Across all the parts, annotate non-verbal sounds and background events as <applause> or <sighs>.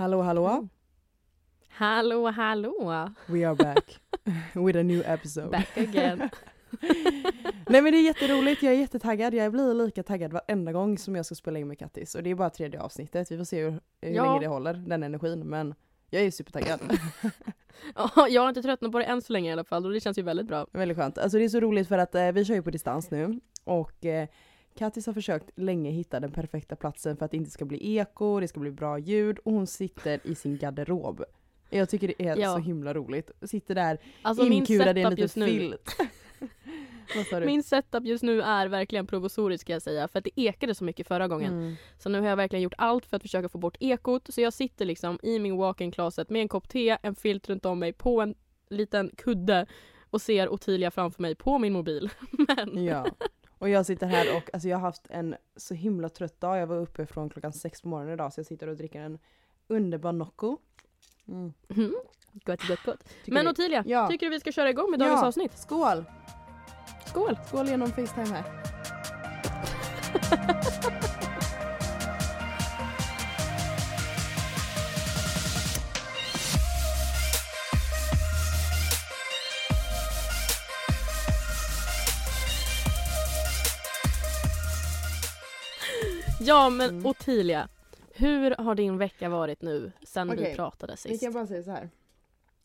Hallå hallå! Hallå hallå! We are back <laughs> with a new episode. Back again. <laughs> Nej men det är jätteroligt, jag är jättetaggad. Jag blir lika taggad varenda gång som jag ska spela in med Kattis. Och det är bara tredje avsnittet, vi får se hur, hur Ja. länge det håller, den energin. Men jag är supertaggad. <laughs> Ja, jag har inte tröttnat på det än så länge i alla fall och det känns ju väldigt bra. Väldigt skönt. Alltså det är så roligt för att eh, vi kör ju på distans nu. Och eh, Kattis har försökt länge hitta den perfekta platsen för att det inte ska bli eko, det ska bli bra ljud och hon sitter i sin garderob. Jag tycker det är Ja. så himla roligt. Sitter där Alltså min inkurad i en setup liten just nu, filt. <laughs> Min setup just nu är verkligen provisorisk ska jag säga för att det ekade så mycket förra gången. Mm. Så nu har jag verkligen gjort allt för att försöka få bort ekot. Så jag sitter liksom i min walk-in closet med en kopp te, en filt runt om mig på en liten kudde och ser Ottilia framför mig på min mobil. <laughs> Men Ja. Och jag sitter här och alltså jag har haft en så himla trött dag. Jag var uppe från klockan sex på morgonen idag så jag sitter och dricker en underbar Nocco. Mm. Mm. Gott, gott, gott. Tycker Men Ottilia, Ja. tycker du vi ska köra igång med dagens Ja. avsnitt? Skål! Skål! Skål genom Facetime här. <laughs> Ja men Mm. Ottilia, hur har din vecka varit nu sen Okej, vi pratade Vi sist? kan bara säga så här.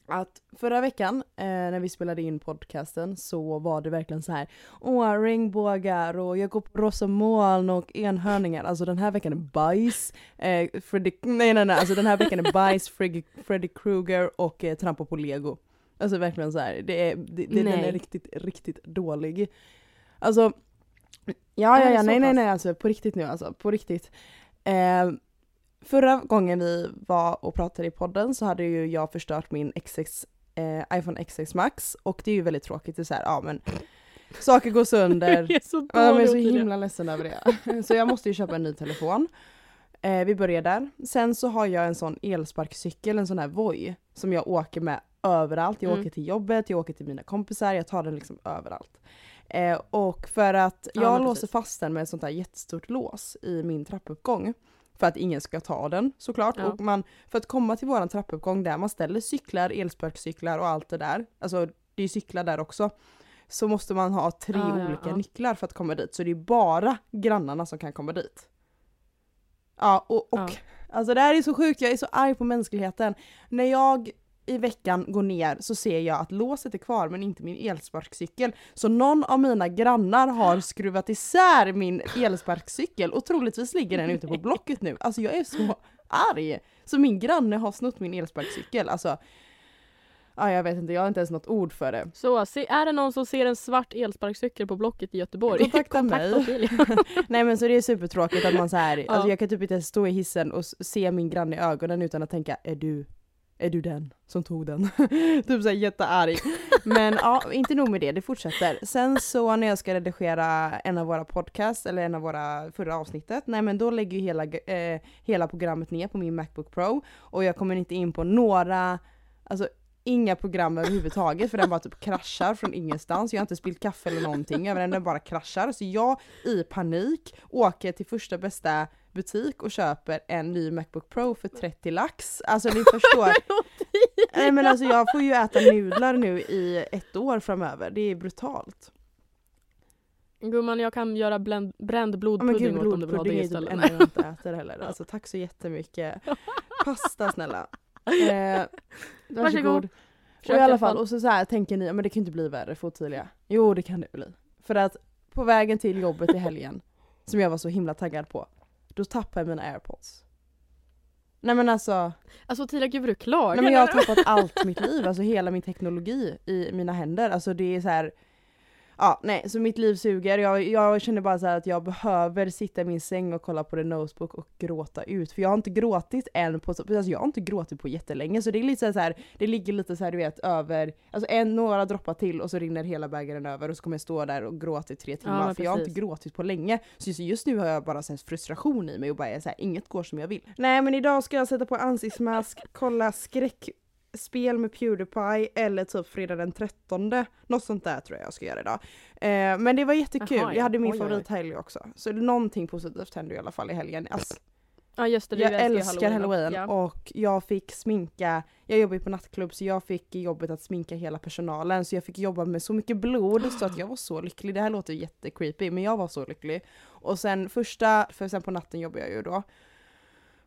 Att förra veckan eh, när vi spelade in podcasten så var det verkligen så här. Åh, regnbågar och jag går på rosa moln och enhörningar. Alltså den här veckan är bajs. Eh, Freddy, nej nej nej, alltså den här veckan är bajs, Freddy, Freddy Krueger och eh, trampa på lego. Alltså verkligen så här. Det är, det, det, den är riktigt, riktigt dålig. Alltså, ja ja ja, nej nej nej alltså på riktigt nu alltså, på riktigt. Eh, Förra gången vi var och pratade i podden så hade ju jag förstört min XX, eh, iPhone XX Max och det är ju väldigt tråkigt. Det är så här, ja men saker går sönder. <laughs> Jag är så Ja, jag är så himla ledsen över det. Så jag måste ju köpa en ny telefon. Eh, vi börjar där. Sen så har jag en sån elsparkcykel, en sån här Voi, som jag åker med överallt. Jag Mm. åker till jobbet, jag åker till mina kompisar, jag tar den liksom överallt. Eh, och för att Ja, jag men låser precis. fast den med ett sånt här jättestort lås i min trappuppgång. För att ingen ska ta den såklart. Ja. Och man, för att komma till våran trappuppgång där man ställer cyklar, elsparkcyklar och allt det där. Alltså det är cyklar där också. Så måste man ha tre Ah, ja, olika ja. nycklar för att komma dit. Så det är bara grannarna som kan komma dit. Ja och, och Ja. alltså det här är så sjukt, jag är så arg på mänskligheten. När jag i veckan går ner så ser jag att låset är kvar men inte min elsparkcykel. Så någon av mina grannar har skruvat isär min elsparkcykel och troligtvis ligger den ute på Blocket nu. Alltså jag är så arg! Så min granne har snott min elsparkcykel. Alltså, ja jag vet inte, jag har inte ens något ord för det. Så, se, är det någon som ser en svart elsparkcykel på Blocket i Göteborg? Kontakta <laughs> mig. Ottilia. <laughs> Nej men så det är supertråkigt att man så här, Ja. alltså jag kan typ inte stå i hissen och se min granne i ögonen utan att tänka är du, är du den som tog den? <laughs> typ såhär jättearg. Men ja, inte nog med det, det fortsätter. Sen så när jag ska redigera en av våra podcasts, eller en av våra förra avsnittet, nej men då lägger ju hela, eh, hela programmet ner på min Macbook Pro och jag kommer inte in på några, alltså inga program överhuvudtaget för den bara typ kraschar från ingenstans. Jag har inte spillt kaffe eller någonting över den, den bara kraschar. Så jag i panik åker till första bästa butik och köper en ny Macbook Pro för 30 lax. Alltså ni förstår. <laughs> Nej men alltså jag får ju äta nudlar nu i ett år framöver. Det är brutalt. Gumman, jag kan göra bländ, bränd Ja, blodpudding gud åt om du vill ha blodpudding det är typ istället. jag inte äter heller. Alltså tack så jättemycket. Pasta snälla. Eh, <laughs> varsågod. Varsågod. Och i alla fall, och så, så här tänker ni, ja, men det kan inte bli värre för Ottilia. Jo det kan det bli. För att på vägen till jobbet i helgen, som jag var så himla taggad på, då tappade jag mina airpods. Nej men alltså, Alltså Ottilia, gud vad du klagar nej men jag har tappat allt mitt liv, alltså hela min teknologi i mina händer. Alltså det är så här. Ja, nej, så mitt liv suger. Jag, jag känner bara så här att jag behöver sitta i min säng och kolla på The Notebook och gråta ut. För jag har inte gråtit än på, alltså jag har inte gråtit på jättelänge. Så det är lite så här, det ligger lite så här du vet över, alltså en, några droppar till och så rinner hela bägaren över och så kommer jag stå där och gråta i tre timmar. men för jag har inte precis. gråtit på länge. Så just- just nu har jag bara här frustration i mig och bara är så här, inget går som jag vill. Nej men idag ska jag sätta på ansiktsmask, kolla skräck spel med Pewdiepie eller typ fredag den 13. Något sånt där tror jag jag ska göra idag. Eh, men det var jättekul, Jaha, ja. jag hade min Oj, oj, oj. favorithelg också. Så någonting positivt hände i alla fall i helgen. Alltså, Ja just det, du Jag älskar, älskar halloween, Ja. och jag fick sminka, jag jobbar ju på nattklubb så jag fick jobbet att sminka hela personalen så jag fick jobba med så mycket blod så att jag var så lycklig. Det här låter jättecreepy men jag var så lycklig. Och sen första, för sen på natten jobbar jag ju då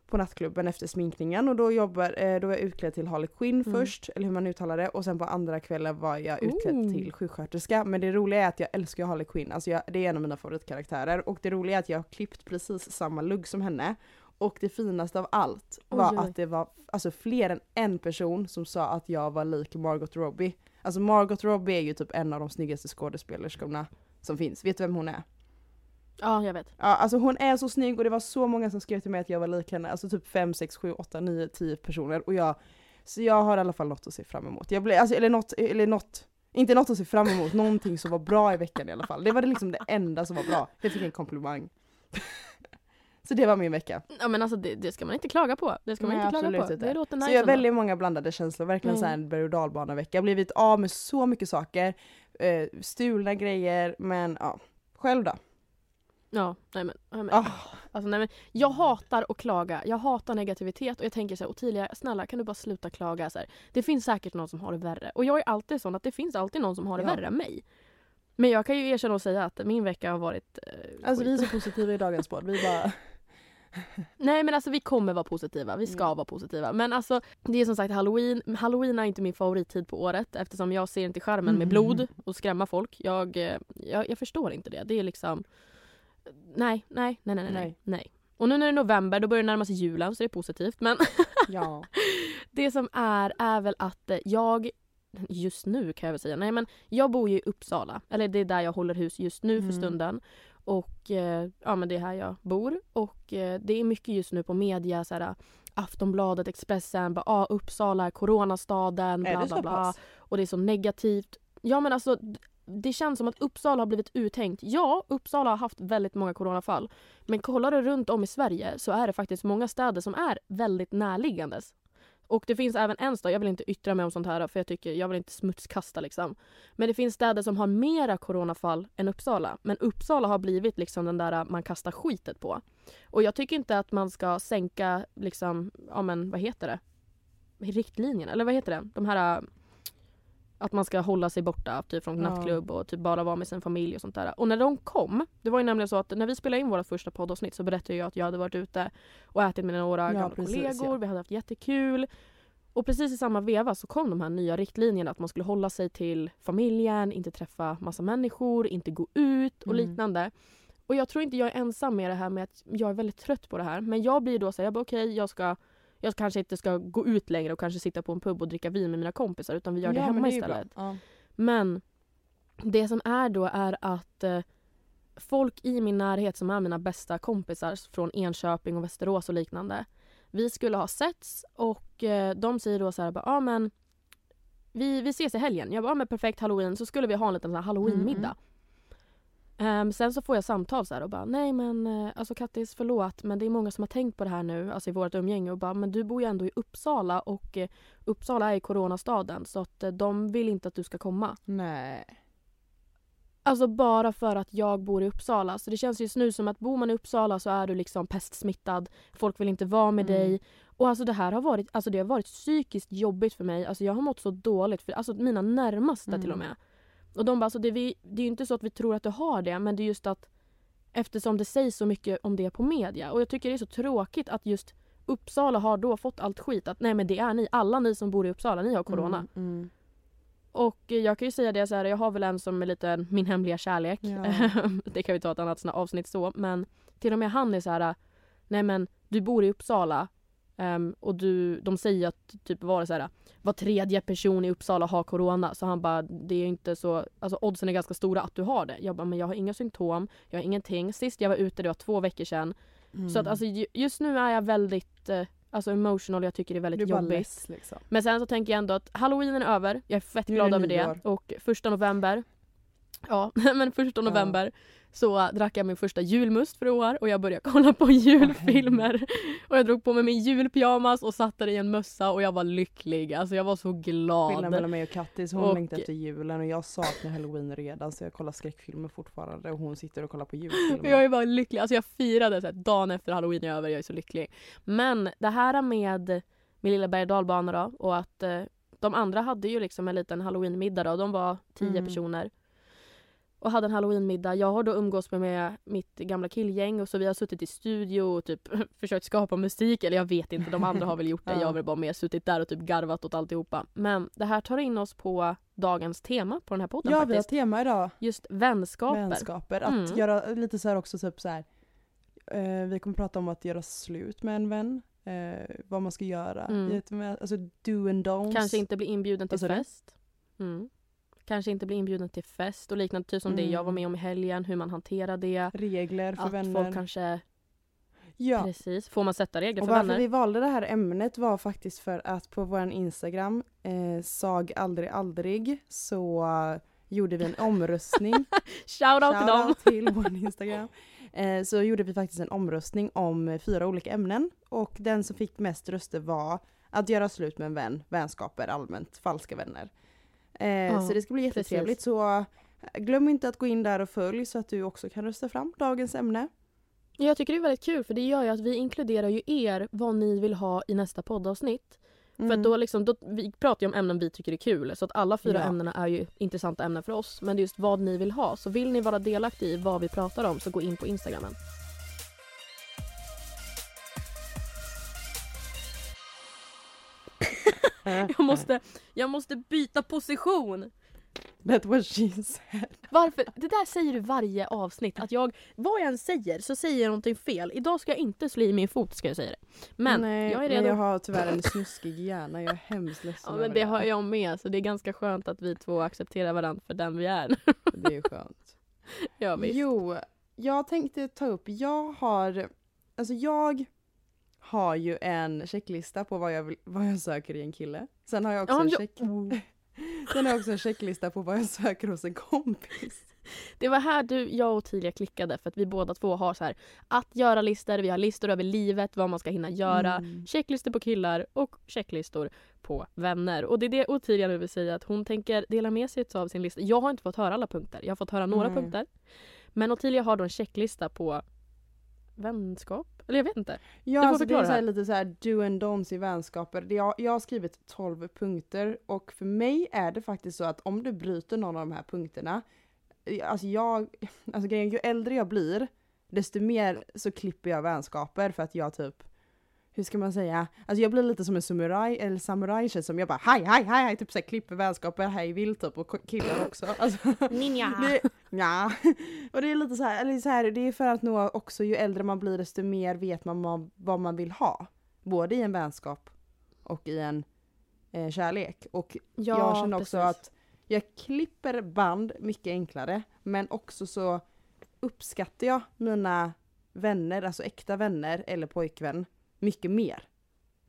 på nattklubben efter sminkningen och då, jobbar, eh, då var jag utklädd till Harley Quinn Mm. först, eller hur man uttalar det, och sen på andra kvällen var jag utklädd Ooh. till sjuksköterska. Men det roliga är att jag älskar Harley Quinn, alltså jag, det är en av mina favoritkaraktärer och det roliga är att jag har klippt precis samma lugg som henne. Och det finaste av allt var Oj, oj. att det var alltså, fler än en person som sa att jag var lik Margot Robbie. Alltså Margot Robbie är ju typ en av de snyggaste skådespelerskorna som finns. Vet du vem hon är? Ja, jag vet. Ja, alltså hon är så snygg och det var så många som skrev till mig att jag var lik henne. Alltså typ 5, 6, 7, 8, 9, 10 personer. Och jag, så jag har i alla fall något att se fram emot. Jag blev, alltså, eller något, eller något, inte något att se fram emot, någonting som var bra i veckan i alla fall. Det var liksom det enda som var bra. Jag fick en komplimang. <laughs> så det var min vecka. Ja men alltså det, det ska man inte klaga på. Det ska man Nej, inte klaga på. inte. Det låter nice så jag har väldigt många blandade känslor, verkligen Mm. så här en berg och dalbana-vecka. Jag har blivit av med så mycket saker, eh, stulna grejer, men ja. Själv då? Ja, nej men, nej men, Ah. alltså, nej men jag hatar att klaga, jag hatar negativitet och jag tänker så här, Ottilia snälla kan du bara sluta klaga så här. Det finns säkert någon som har det värre och jag är alltid sån att det finns alltid någon som har det Ja. värre än mig. Men jag kan ju erkänna och säga att min vecka har varit eh, Alltså vi är skit. så positiva i dagens podd, vi bara... <laughs> Nej men alltså vi kommer vara positiva, vi ska Mm. vara positiva. Men alltså det är som sagt halloween, halloween är inte min favorittid på året eftersom jag ser inte charmen med Mm. blod och skrämma folk. Jag, eh, jag, jag förstår inte det. Det är liksom Nej, nej, nej, nej, nej, Nej. Och nu när det är november då börjar det närma sig julen så det är positivt. Men <laughs> Ja. det som är är väl att eh, jag just nu kan jag väl säga, nej men jag bor ju i Uppsala. Eller det är där jag håller hus just nu för Mm. stunden. Och eh, ja men det är här jag bor. Och eh, det är mycket just nu på media så här Aftonbladet, Expressen, bara ah, Uppsala coronastaden, bla bla bla. Och det är så negativt. Ja men alltså det känns som att Uppsala har blivit uthängt. Ja, Uppsala har haft väldigt många coronafall. Men kollar du runt om i Sverige så är det faktiskt många städer som är väldigt närliggandes. Och det finns även en stad, jag vill inte yttra mig om sånt här för jag tycker, jag vill inte smutskasta liksom. Men det finns städer som har mera coronafall än Uppsala. Men Uppsala har blivit liksom den där man kastar skitet på. Och jag tycker inte att man ska sänka liksom, ja men vad heter det? Riktlinjerna, eller vad heter det? De här att man ska hålla sig borta typ från nattklubb och typ bara vara med sin familj och sånt där. Och när de kom, det var ju nämligen så att när vi spelade in vårt första poddavsnitt så berättade jag att jag hade varit ute och ätit med några Ja, gamla precis, kollegor, ja. vi hade haft jättekul. Och precis i samma veva så kom de här nya riktlinjerna att man skulle hålla sig till familjen, inte träffa massa människor, inte gå ut och Mm. liknande. Och jag tror inte jag är ensam med det här med att jag är väldigt trött på det här. Men jag blir då såhär, jag bara okej jag ska jag kanske inte ska gå ut längre och kanske sitta på en pub och dricka vin med mina kompisar utan vi gör det Ja, hemma bra. istället. Ja. Men det som är då är att eh, folk i min närhet som är mina bästa kompisar från Enköping och Västerås och liknande. Vi skulle ha setts och eh, de säger då så här, ja ah, men vi, vi ses i helgen. Jag bara, ah, men perfekt halloween så skulle vi ha en liten halloweenmiddag. Mm, Ehm, sen så får jag samtal så här och bara nej men eh, alltså Kattis förlåt men det är många som har tänkt på det här nu alltså i vårt umgänge och bara men du bor ju ändå i Uppsala och eh, Uppsala är ju coronastaden så att eh, de vill inte att du ska komma. Nej. Alltså bara för att jag bor i Uppsala. Så det känns just nu som att bor man i Uppsala så är du liksom pestsmittad. Folk vill inte vara med Mm. dig. Och alltså det här har varit, alltså det har varit psykiskt jobbigt för mig. Alltså jag har mått så dåligt för alltså mina närmaste Mm. till och med. Och de bara, alltså det, vi, det är ju inte så att vi tror att du har det men det är just att eftersom det sägs så mycket om det på media. Och jag tycker det är så tråkigt att just Uppsala har då fått allt skit. Att nej men det är ni, alla ni som bor i Uppsala, ni har corona. Mm, mm. Och jag kan ju säga det så här, jag har väl en som är lite min hemliga kärlek. Ja. <laughs> det kan vi ta ett annat avsnitt så. Men till och med han är så här, nej men du bor i Uppsala ehm, och du, de säger att typ var det så här, var tredje person i Uppsala har corona. Så han bara, det är inte så, alltså oddsen är ganska stora att du har det. Jag bara, men jag har inga symptom, jag har ingenting. Sist jag var ute, det var två veckor sedan. Mm. Så att alltså ju- just nu är jag väldigt eh, alltså emotional, jag tycker det är väldigt du är jobbigt. less liksom. Men sen så tänker jag ändå att halloween är över. Jag är fett glad över det. nyår. Och första november Ja, <laughs> men första Ja. november så drack jag min första julmust för år och jag började kolla på <laughs> julfilmer. Och jag drog på mig min julpyjamas och satte i en mössa och jag var lycklig. Alltså jag var så glad. Skillnaden mellan mig och Kattis, hon Och- längtar efter julen och jag saknar halloween redan så jag kollar skräckfilmer fortfarande och hon sitter och kollar på julfilmer. Jag är bara lycklig. Alltså jag firade så här, dagen efter halloween är över. Jag är så lycklig. Men det här med min lilla berg och då och att eh, de andra hade ju liksom en liten halloweenmiddag då. De var tio Mm. personer. Och hade en halloweenmiddag. Jag har då umgås med, med mitt gamla killgäng och så vi har suttit i studio och typ <laughs> försökt skapa musik. Eller jag vet inte, de andra har väl gjort det. <laughs> Ja. Jag har väl bara mer suttit där och typ garvat åt alltihopa. Men det här tar in oss på dagens tema på den här podden Ja vi har faktiskt. tema idag, Just vänskaper. vänskaper. Att Mm. göra lite så här också typ så här. Eh, vi kommer prata om att göra slut med en vän. Eh, vad man ska göra. Mm. Alltså do and don'ts. Kanske inte bli inbjuden till du? fest. Mm. Kanske inte bli inbjuden till fest och liknande. Typ som det Mm. jag var med om i helgen. Hur man hanterar det. Regler för att vänner. folk kanske... ja. Precis. Får man sätta regler Och för varför vänner? vi valde det här ämnet var faktiskt för att på vår Instagram, eh, sag aldrig aldrig, så gjorde vi en <laughs> omröstning. Shoutout till dem! Till vår Instagram. Eh, så gjorde vi faktiskt en omröstning om fyra olika ämnen och den som fick mest röster var att göra slut med en vän, vänskaper allmänt, falska vänner. Eh, så det ska bli jättetrevligt så eh, glöm inte att gå in där och följ så att du också kan rösta fram dagens ämne. Jag tycker det är väldigt kul för det gör ju att vi inkluderar ju er vad ni vill ha i nästa poddavsnitt. För Mm. att då liksom, då, vi pratar ju om ämnen vi tycker är kul så att alla fyra Ja. ämnena är ju intressanta ämnen för oss. Men det är just vad ni vill ha. Så vill ni vara delaktiga i vad vi pratar om så gå in på Instagramen. <laughs> Jag måste, jag måste byta position! That's what she said. <laughs> Varför? Det där säger du varje avsnitt. Att jag, vad jag än säger så säger jag någonting fel. Idag ska jag inte slå i min fot ska jag säga det. Men Nej, jag är redo. jag har tyvärr en snuskig hjärna, jag är hemskt ledsen Ja, men det har jag med så det är ganska skönt att vi två accepterar varandra för den vi är. <laughs> Det är skönt. ja, visst. Jo, jag tänkte ta upp, jag har, alltså jag har ju en checklista på vad jag, vill, vad jag söker i en kille. Sen har jag också Ja, en jag- check, <laughs> sen har jag också en checklista på vad jag söker hos en kompis. Det var här du, jag och Tilia klickade för att vi båda två har så här att göra-listor, vi har listor över livet, vad man ska hinna göra, Mm. checklistor på killar och checklistor på vänner. Och det är det Ottilia nu vill säga att hon tänker dela med sig av sin lista. Jag har inte fått höra alla punkter, jag har fått höra några Nej. punkter. Men Ottilia har då en checklista på vänskap? Eller jag vet inte. Ja, får alltså det är så lite så här do and don'ts i vänskaper. Jag, jag har skrivit 12 punkter och för mig är det faktiskt så att om du bryter någon av de här punkterna, alltså jag, alltså grejen, ju äldre jag blir, desto mer så klipper jag vänskaper för att jag typ hur ska man säga? Alltså jag blir lite som en samuraj, eller samuraj känns som jag bara hej hej hej hej typ såhär klipper vänskaper hej vilt typ och killar också. <laughs> Alltså, Ninja! <laughs> det, ja. <laughs> Och det är lite så här, eller så här, det är för att nog också ju äldre man blir desto mer vet man ma- vad man vill ha. Både i en vänskap och i en eh, kärlek. Och jag känner också precis. att jag klipper band mycket enklare men också så uppskattar jag mina vänner, alltså äkta vänner eller pojkvän mycket mer.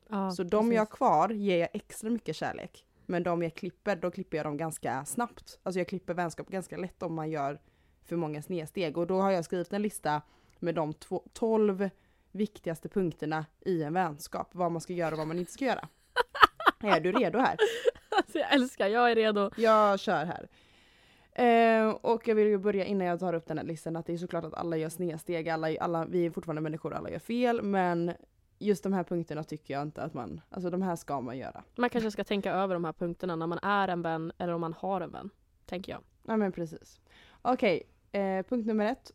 Ja, så de precis. jag har kvar ger jag extra mycket kärlek. Men de jag klipper, då klipper jag dem ganska snabbt. Alltså jag klipper vänskap ganska lätt om man gör för många snedsteg. Och då har jag skrivit en lista med de två, 12 viktigaste punkterna i en vänskap. Vad man ska göra och vad man inte ska göra. <laughs> är du redo här? Alltså, jag älskar, jag är redo. Jag kör här. Eh, och jag vill ju börja innan jag tar upp den här listan att det är såklart att alla gör snedsteg, alla, alla, vi är fortfarande människor, alla gör fel men just de här punkterna tycker jag inte att man, alltså de här ska man göra. Man kanske ska tänka över de här punkterna när man är en vän eller om man har en vän. Tänker jag. Ja men precis. Okej, eh, punkt nummer ett.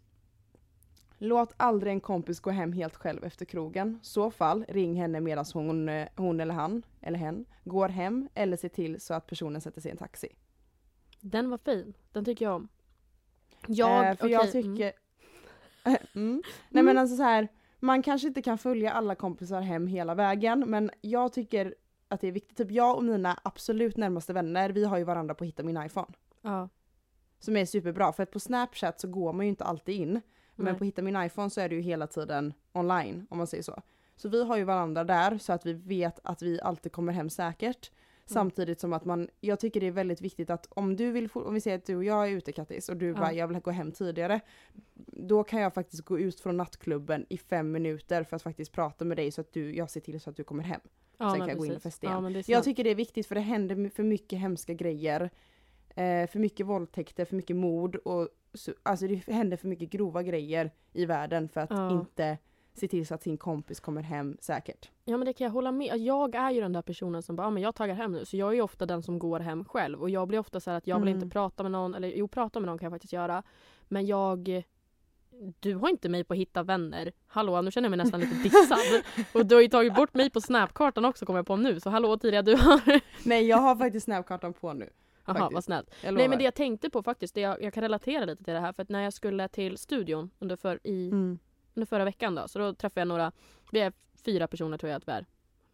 Låt aldrig en kompis gå hem helt själv efter krogen. Så fall, ring henne medan hon, eh, hon eller han, eller hen, går hem eller se till så att personen sätter sig i en taxi. Den var fin. Den tycker jag om. Jag, eh, för jag okej, mm. tycker... <laughs> mm. Nej Mm. men alltså så här, man kanske inte kan följa alla kompisar hem hela vägen men jag tycker att det är viktigt. Typ jag och mina absolut närmaste vänner, vi har ju varandra på Hitta min iPhone. Ja. Som är superbra för att på Snapchat så går man ju inte alltid in. Men Nej. på Hitta min iPhone så är det ju hela tiden online om man säger så. Så vi har ju varandra där så att vi vet att vi alltid kommer hem säkert. Samtidigt som att man, jag tycker det är väldigt viktigt att om du vill, om vi säger att du och jag är ute Kattis och du Ja. bara jag vill gå hem tidigare. Då kan jag faktiskt gå ut från nattklubben i fem minuter för att faktiskt prata med dig så att du, jag ser till så att du kommer hem. Ja, Sen kan jag gå in och festa igen. Ja, Jag tycker det är viktigt för det händer för mycket hemska grejer. Eh, för mycket våldtäkter, för mycket mord och så, alltså det händer för mycket grova grejer i världen för att Ja. inte se till så att sin kompis kommer hem säkert. Ja men det kan jag hålla med. Jag är ju den där personen som bara, ja, men jag taggar hem nu. Så jag är ju ofta den som går hem själv. Och jag blir ofta så här att jag vill Mm. inte prata med någon. Eller jo, prata med någon kan jag faktiskt göra. Men jag... Du har inte mig på hitta vänner. Hallå, nu känner jag mig nästan lite dissad. <laughs> Och du har ju tagit bort mig på snapkartan också kommer jag på nu. Så hallå Tidia, du har... Nej jag har faktiskt snapkartan på nu. Jaha, vad snällt. Nej men det jag tänkte på faktiskt, det jag, jag kan relatera lite till det här. För att när jag skulle till studion under, för, i, Mm. Under förra veckan då. Så då träffade jag några, vi är fyra personer tror jag att vi är.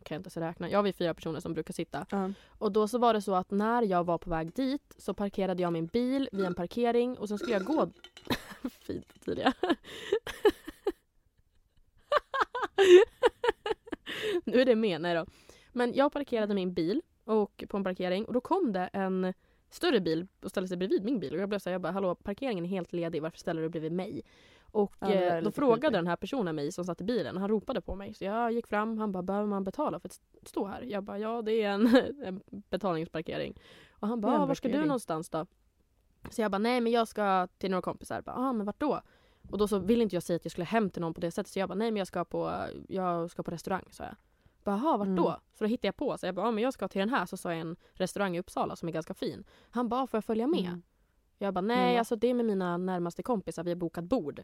Kan jag inte så räkna. Ja vi är fyra personer som brukar sitta. Ja. Och då så var det så att när jag var på väg dit så parkerade jag min bil vid en parkering och sen skulle jag gå... <laughs> Fint Tidia. <laughs> nu är det med, då. Men jag parkerade min bil och på en parkering och då kom det en större bil och ställde sig bredvid min bil och jag blev så här, jag bara hallå parkeringen är helt ledig, varför ställer du bredvid mig? Och Ja, eh, då frågade creepy. den här personen mig som satt i bilen, han ropade på mig så jag gick fram, han bara behöver man betala för att stå här? Jag bara ja det är en, <laughs> en betalningsparkering. Och han bara var ska du någonstans då? Så jag bara nej men jag ska till några kompisar. Ah, men vart då? Och då så ville inte jag säga att jag skulle hem till någon på det sättet så jag bara nej men jag ska på, jag ska på restaurang sa jag. "Jaha, vart då? Mm. Så då hittade jag på. Så jag bara, ah, men jag ska till den här. Så sa jag en restaurang i Uppsala som är ganska fin. Han bara, får jag följa med? Mm. Jag bara, Men nej alltså det är med mina närmaste kompisar, vi har bokat bord.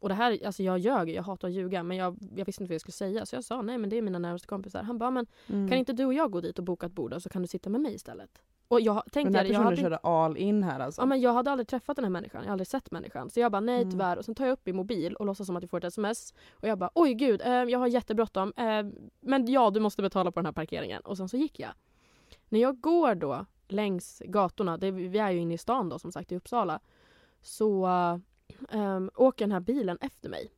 Och det här, alltså jag ljög, jag hatar att ljuga men jag, jag visste inte vad jag skulle säga så jag sa nej men det är mina närmaste kompisar. Han bara, men Mm. kan inte du och jag gå dit och boka ett bord och så kan du sitta med mig istället? Och jag Den tänkte, här jag, jag personen hade, körde all in här alltså. ja, men jag hade aldrig träffat den här människan, jag hade aldrig sett människan. Så jag bara nej Mm. tyvärr och sen tar jag upp min mobil och låtsas som att jag får ett sms. Och jag bara oj gud, eh, jag har jättebråttom. Eh, men ja, du måste betala på den här parkeringen. Och sen så gick jag. När jag går då längs gatorna, det, vi är ju inne i stan då som sagt i Uppsala. Så eh, åker den här bilen efter mig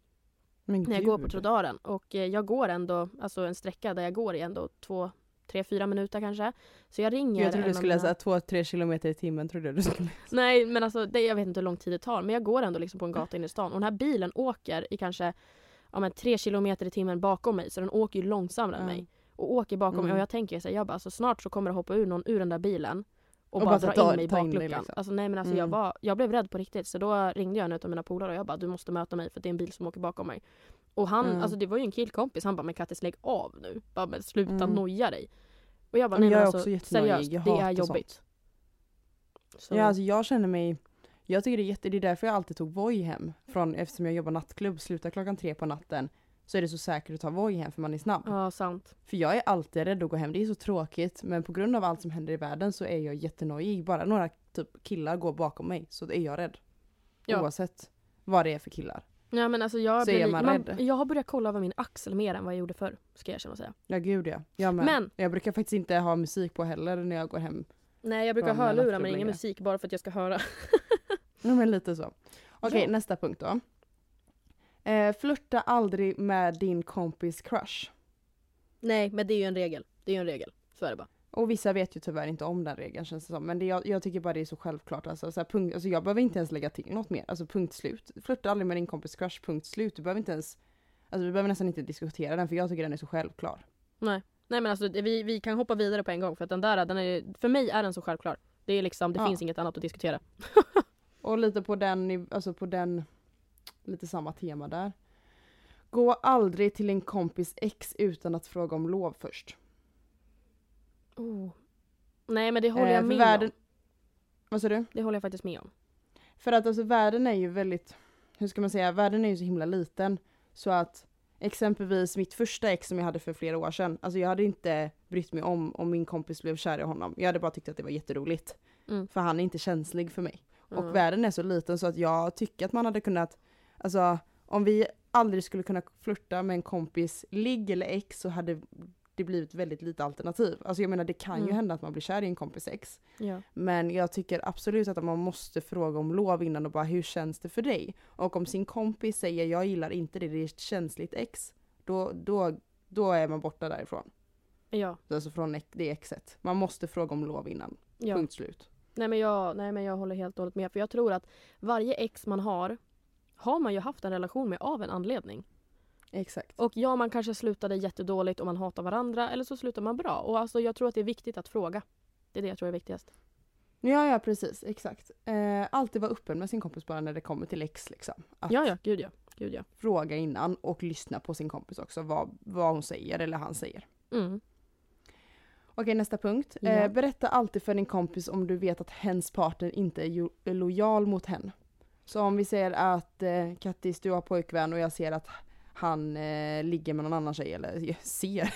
Men när jag går på trottoaren. Och eh, jag går ändå, alltså en sträcka där jag går i ändå två, tre, fyra minuter kanske. Så jag ringer Jag trodde du skulle mina- säga två, tre kilometer i timmen trodde du skulle Nej men alltså det, jag vet inte hur lång tid det tar men jag går ändå liksom på en gata inne i stan och den här bilen åker i kanske ja, men, tre kilometer i timmen bakom mig så den åker ju långsammare än Ja. mig. Och åker bakom mig Mm. och jag tänker så här, jag bara alltså, snart så kommer det hoppa ur någon ur den där bilen och, Och bara, bara dra in mig i dig, bakluckan. liksom. Alltså nej men alltså jag, Mm. var, jag blev rädd på riktigt så då ringde jag en av mina polare och jag bara du måste möta mig för det är en bil som åker bakom mig. Och han, Mm. alltså det var ju en killkompis, han bara men Kattis lägg av nu. Bara men sluta Mm. noja dig. Och jag bara Men nej jag men alltså seriöst, Jag det är sånt. jobbigt. Så, Ja alltså jag känner mig Jag tycker det är jätte, det är därför jag alltid tog Voi hem. Från, eftersom jag jobbar nattklubb, slutar klockan tre på natten. Så är det så säkert att ta Voi hem för man är snabb. ja sant. För jag är alltid rädd att gå hem, det är så tråkigt. Men på grund av allt som händer i världen så är jag jättenojig. Bara några typ killar går bakom mig så är jag rädd. Ja. Oavsett vad det är för killar. Ja men alltså jag, Så blir är man rädd. jag har börjat kolla över min axel mer än vad jag gjorde förr. Ska jag erkänna och säga. Ja gud ja. Jag med. Men- Jag brukar faktiskt inte ha musik på heller när jag går hem. Nej jag brukar hörlurar men ingen musik bara för att jag ska höra. <laughs> Ja men lite så. Okej Ja. nästa punkt då. Eh, flirta aldrig med din kompis crush. Nej men det är ju en regel. Det är ju en regel. Så är det bara. Och vissa vet ju tyvärr inte om den regeln känns det som. Men det, jag, jag tycker bara det är så självklart. Alltså, så här, punkt, alltså, jag behöver inte ens lägga till något mer. Alltså punkt slut. Flirta aldrig med din kompis crush, punkt slut. Du behöver inte ens Alltså vi behöver nästan inte diskutera den för jag tycker den är så självklar. Nej. Nej men alltså vi, vi kan hoppa vidare på en gång för att den där, den är, för mig är den så självklar. Det är liksom, det Ja. finns inget annat att diskutera. <laughs> Och lite på den, alltså på den, lite samma tema där. Gå aldrig till en kompis ex utan att fråga om lov först. Oh. Nej men det håller Eh, jag med världen- om. Vad sa du? Det håller jag faktiskt med om. För att alltså världen är ju väldigt, hur ska man säga, världen är ju så himla liten. Så att exempelvis mitt första ex som jag hade för flera år sedan, alltså jag hade inte brytt mig om om min kompis blev kär i honom. Jag hade bara tyckt att det var jätteroligt. Mm. För han är inte känslig för mig. Och Mm. världen är så liten så att jag tycker att man hade kunnat, alltså om vi aldrig skulle kunna flirta med en kompis ligg eller ex så hade det blivit väldigt lite alternativ. Alltså jag menar det kan ju Mm. hända att man blir kär i en kompis ex. Ja. Men jag tycker absolut att man måste fråga om lov innan och bara hur känns det för dig? Och om sin kompis säger jag gillar inte det, det är ett känsligt ex. Då, då, då är man borta därifrån. Ja. Alltså från det exet. Man måste fråga om lov innan. ja. Punkt slut. Nej, men jag, nej men jag håller helt och hållet med. För jag tror att varje ex man har har man ju haft en relation med av en anledning. Exakt. Och ja, man kanske slutade jättedåligt och man hatar varandra eller så slutar man bra. Och alltså jag tror att det är viktigt att fråga. Det är det jag tror är viktigast. Ja, ja precis. Exakt. Eh, alltid vara öppen med sin kompis bara när det kommer till ex. Liksom. Att Ja, ja, gud ja. Gud ja. fråga innan och lyssna på sin kompis också. Vad, vad hon säger eller han säger. Mm. Okej, nästa punkt. Ja. Eh, berätta alltid för din kompis om du vet att hens partner inte är lojal mot henne. Så om vi säger att eh, Kattis, du har pojkvän och jag ser att han eh, ligger med någon annan tjej, eller jag ser.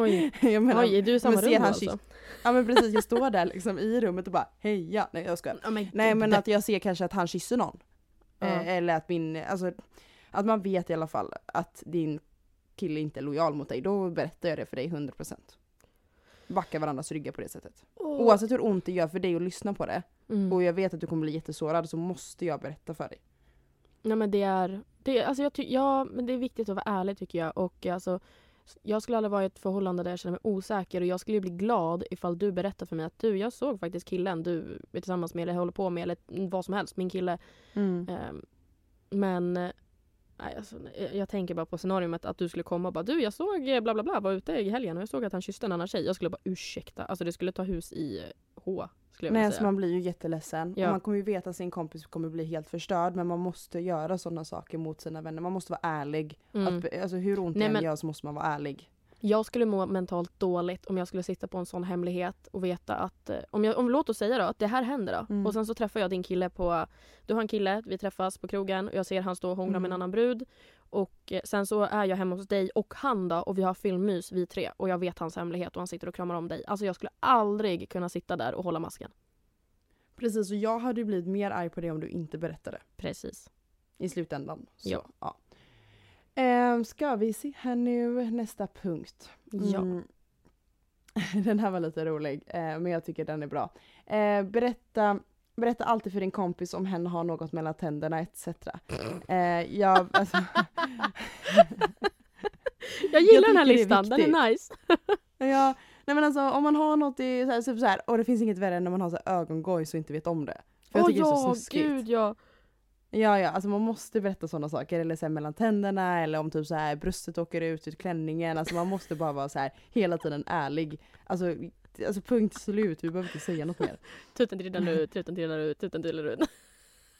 Oj. <laughs> jag menar, Oj, är du i samma rum han alltså? Ja men precis, jag står där liksom i rummet och bara heja. Nej jag skojar. Ja, men Nej men att jag ser kanske att han kysser någon. Ja. Eh, eller att min, alltså att man vet i alla fall att din kille inte är lojal mot dig. Då berättar jag det för dig 100%. Backa varandras ryggar på det sättet. Åh. Oavsett hur ont det gör för dig att lyssna på det Mm. och jag vet att du kommer bli jättesårad så måste jag berätta för dig. Nej men det är, det, alltså jag ty- ja, men det är viktigt att vara ärlig tycker jag. Och alltså, jag skulle aldrig vara i ett förhållande där jag känner mig osäker och jag skulle bli glad ifall du berättar för mig att du, jag såg faktiskt killen du är tillsammans med eller håller på med eller vad som helst, min kille. Ehm, men eh, nej, alltså, jag- jag tänker bara på scenariot att du skulle komma och bara du jag såg eh, bla bla bla var ute i helgen och jag såg att han kysste en annan tjej. Jag skulle bara ursäkta, alltså det skulle ta hus i H. Skulle jag Nej vilja så säga. man blir ju jätteledsen. Ja. Och man kommer ju veta att sin kompis kommer bli helt förstörd men man måste göra sådana saker mot sina vänner. Man måste vara ärlig. Mm. Att, alltså hur ont det än gör så måste man vara ärlig. Jag skulle må mentalt dåligt om jag skulle sitta på en sån hemlighet och veta att, eh, om jag, om, låt oss säga då att det här händer då. Mm. Och sen så träffar jag din kille på, du har en kille, vi träffas på krogen och jag ser han stå och hångla med en Mm. annan brud. Och eh, sen så är jag hemma hos dig och han då och vi har filmmys vi tre och jag vet hans hemlighet och han sitter och kramar om dig. Alltså jag skulle aldrig kunna sitta där och hålla masken. Precis och jag hade blivit mer arg på det om du inte berättade. Precis. I slutändan. Så, Ja. ja. Ehm, ska vi se här nu, nästa punkt. Ja. Mm. <laughs> Den här var lite rolig, eh, men jag tycker den är bra. Eh, berätta, berätta alltid för din kompis om hen har något mellan tänderna etc. <laughs> Eh, jag, alltså, <laughs> Jag gillar den tycker här det är listan, den är nice. <laughs> ja, nej men alltså om man har något i, så här, typ så här, och det finns inget värre än när man har så här, ögongojs och inte vet om det. För jag Åh tycker det är så ja, snuskigt. gud ja. Ja, ja, alltså man måste berätta sådana saker. Eller så här, mellan tänderna eller om typ så här bröstet åker ut ur klänningen. Alltså man måste bara vara så här hela tiden ärlig. Alltså, alltså punkt slut, vi behöver inte säga något mer. <laughs> Tutten trillar ut, tutten trillar ut, tutten trillar ut.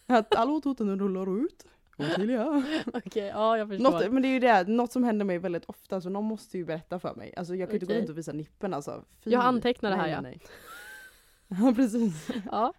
Att hallå tutten rullar ut. Otydliga. <laughs> Okej, ja jag förstår. Något, men det är ju det, något som händer mig väldigt ofta så någon måste ju berätta för mig. Alltså jag kan ju inte gå runt och visa nippen alltså. Fy. Jag antecknar det här, Nej, ja. nej. <laughs> Ja precis. Ja.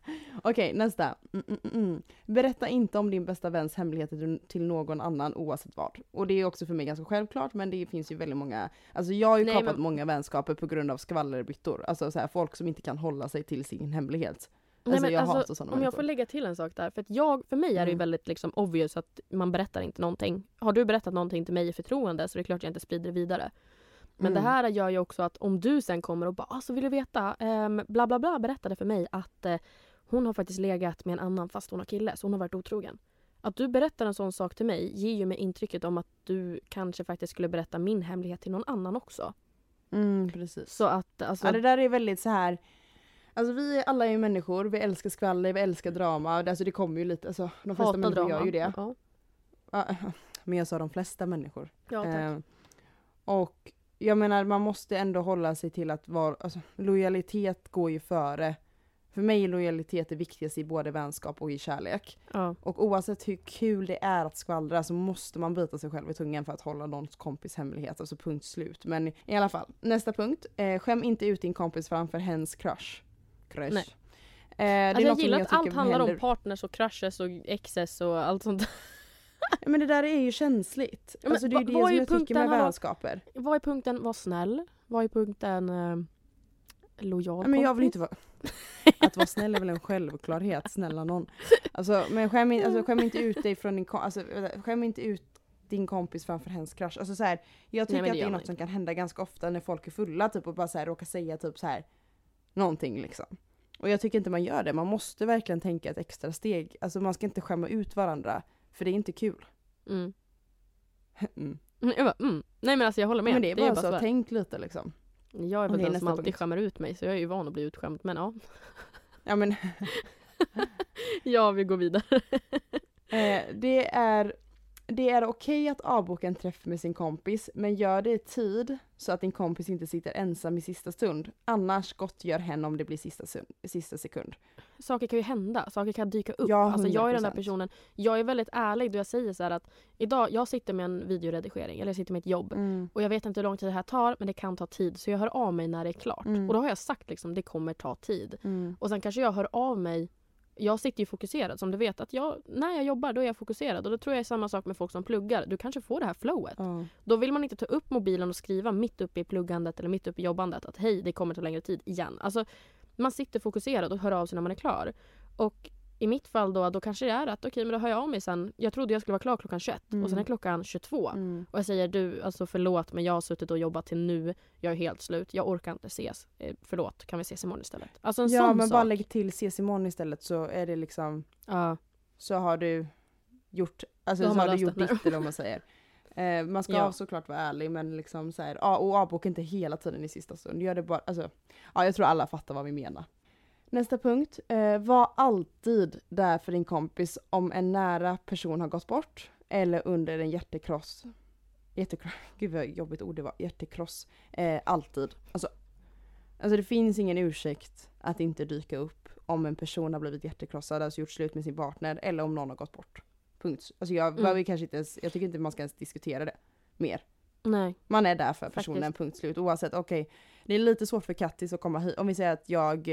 Okej nästa. Mm, mm, mm, mm. Berätta inte om din bästa väns hemligheter till- någon annan oavsett vad. Och det är också för mig ganska självklart men det finns ju väldigt många, alltså jag har ju Nej, kapat men- många vänskaper på grund av skvallerbyttor. Alltså så här, folk som inte kan hålla sig till sin hemlighet. Nej, Alltså men jag alltså, Om jag får lägga till en sak där. För, jag, för mig är det ju Mm. väldigt liksom obvious att man berättar inte någonting. Har du berättat någonting till mig i förtroende så är det klart jag inte sprider det vidare. Men Mm. det här gör ju också att om du sen kommer och bara alltså vill du veta, um, bla bla bla berättade för mig att eh, hon har faktiskt legat med en annan fast hon har kille så hon har varit otrogen. Att du berättar en sån sak till mig ger ju mig intrycket om att du kanske faktiskt skulle berätta min hemlighet till någon annan också. Mm, precis. Så att alltså, Ja det där är väldigt så här. Alltså vi alla är ju människor, vi älskar skvaller, vi älskar drama. Alltså det kommer ju lite, alltså de flesta hata människor drama. gör ju det. Ja, <laughs> Men jag sa de flesta människor. ja tack. Eh, och jag menar man måste ändå hålla sig till att vara, alltså, lojalitet går ju före. För mig är lojalitet det viktigaste i både vänskap och i kärlek. ja. Och oavsett hur kul det är att skvallra så måste man bita sig själv i tungan för att hålla någons kompis hemlighet. Alltså punkt slut. Men i alla fall, nästa punkt. Eh, skäm inte ut din kompis framför hens crush. Crush. Nej. Eh, Alltså jag gillar att tycker allt handlar händer- om partners och crushes och exes och allt sånt. Men det där är ju känsligt. Men alltså det är ju det som jag tycker med vänskaper. Vad är punkten var snäll? Vad är punkten eh, lojal Ja, men jag vill kompis? inte vara... Att vara snäll är väl en självklarhet, snälla någon. Alltså, men skäm, in, alltså, skäm inte ut dig från din kom- alltså, skäm inte ut din kompis framför hens crush. Alltså, så här, jag tycker men det att det är något som kan hända ganska ofta när folk är fulla typ, och bara så här, råkar säga typ så här någonting liksom. Och jag tycker inte man gör det. Man måste verkligen tänka ett extra steg. Alltså man ska inte skämma ut varandra. För det är inte kul. Mm. <laughs> Mm. <laughs> Jag bara, mm. Nej men alltså jag håller med. Men det är bara så, så. tänk lite liksom. Jag är väl den som alltid punkt. skämmer ut mig så jag är ju van att bli utskämd men ja. Ja men <laughs> Ja vi går vidare. eh, det är, det är okej att avboka en träff med sin kompis men gör det i tid så att din kompis inte sitter ensam i sista stund. Annars gottgör hen om det blir sista, sista sekund. Saker kan ju hända, saker kan dyka upp. Ja, alltså jag är den där 100%. personen, jag är väldigt ärlig då jag säger så här att idag, jag sitter med en videoredigering eller jag sitter med ett jobb Mm. och jag vet inte hur lång tid det här tar men det kan ta tid så jag hör av mig när det är klart. Mm. Och då har jag sagt liksom det kommer ta tid. Mm. Och sen kanske jag hör av mig jag sitter ju fokuserad som du vet att jag, när jag jobbar då är jag fokuserad och då tror jag är samma sak med folk som pluggar. Du kanske får det här flowet. Ja. Då vill man inte ta upp mobilen och skriva mitt uppe i pluggandet eller mitt uppe i jobbandet att hej det kommer ta längre tid igen. Alltså man sitter fokuserad och hör av sig när man är klar. Och i mitt fall då, då kanske det är att okej men då hör jag av mig sen. Jag trodde jag skulle vara klar klockan 21 Mm. och sen är klockan 22. Mm. Och jag säger du, alltså förlåt men jag har suttit och jobbat till nu. Jag är helt slut. Jag orkar inte ses. Eh, förlåt, kan vi ses imorgon istället? Alltså en Ja sån men sak. bara lägg till ses imorgon istället så är det liksom Ja. så har du gjort, alltså så har du gjort ditt eller vad man säger. <laughs> Eh, man ska Ja. såklart vara ärlig men liksom så här, ja, och avboka inte hela tiden i sista stund. Gör det bara, alltså, ja jag tror alla fattar vad vi menar. Nästa punkt, eh, var alltid där för din kompis om en nära person har gått bort eller under en hjärtekross. Hjärtekross, gud vad jobbigt ord det var, hjärtekross. Eh, alltid. Alltså, alltså det finns ingen ursäkt att inte dyka upp om en person har blivit hjärtekrossad, alltså gjort slut med sin partner eller om någon har gått bort. Punkt. Alltså jag Mm. behöver kanske inte ens, jag tycker inte man ska ens diskutera det mer. Nej. Man är där för personen, Faktiskt. punkt slut. Oavsett, okej. Det är lite svårt för Kattis att komma hit. Om vi säger att jag,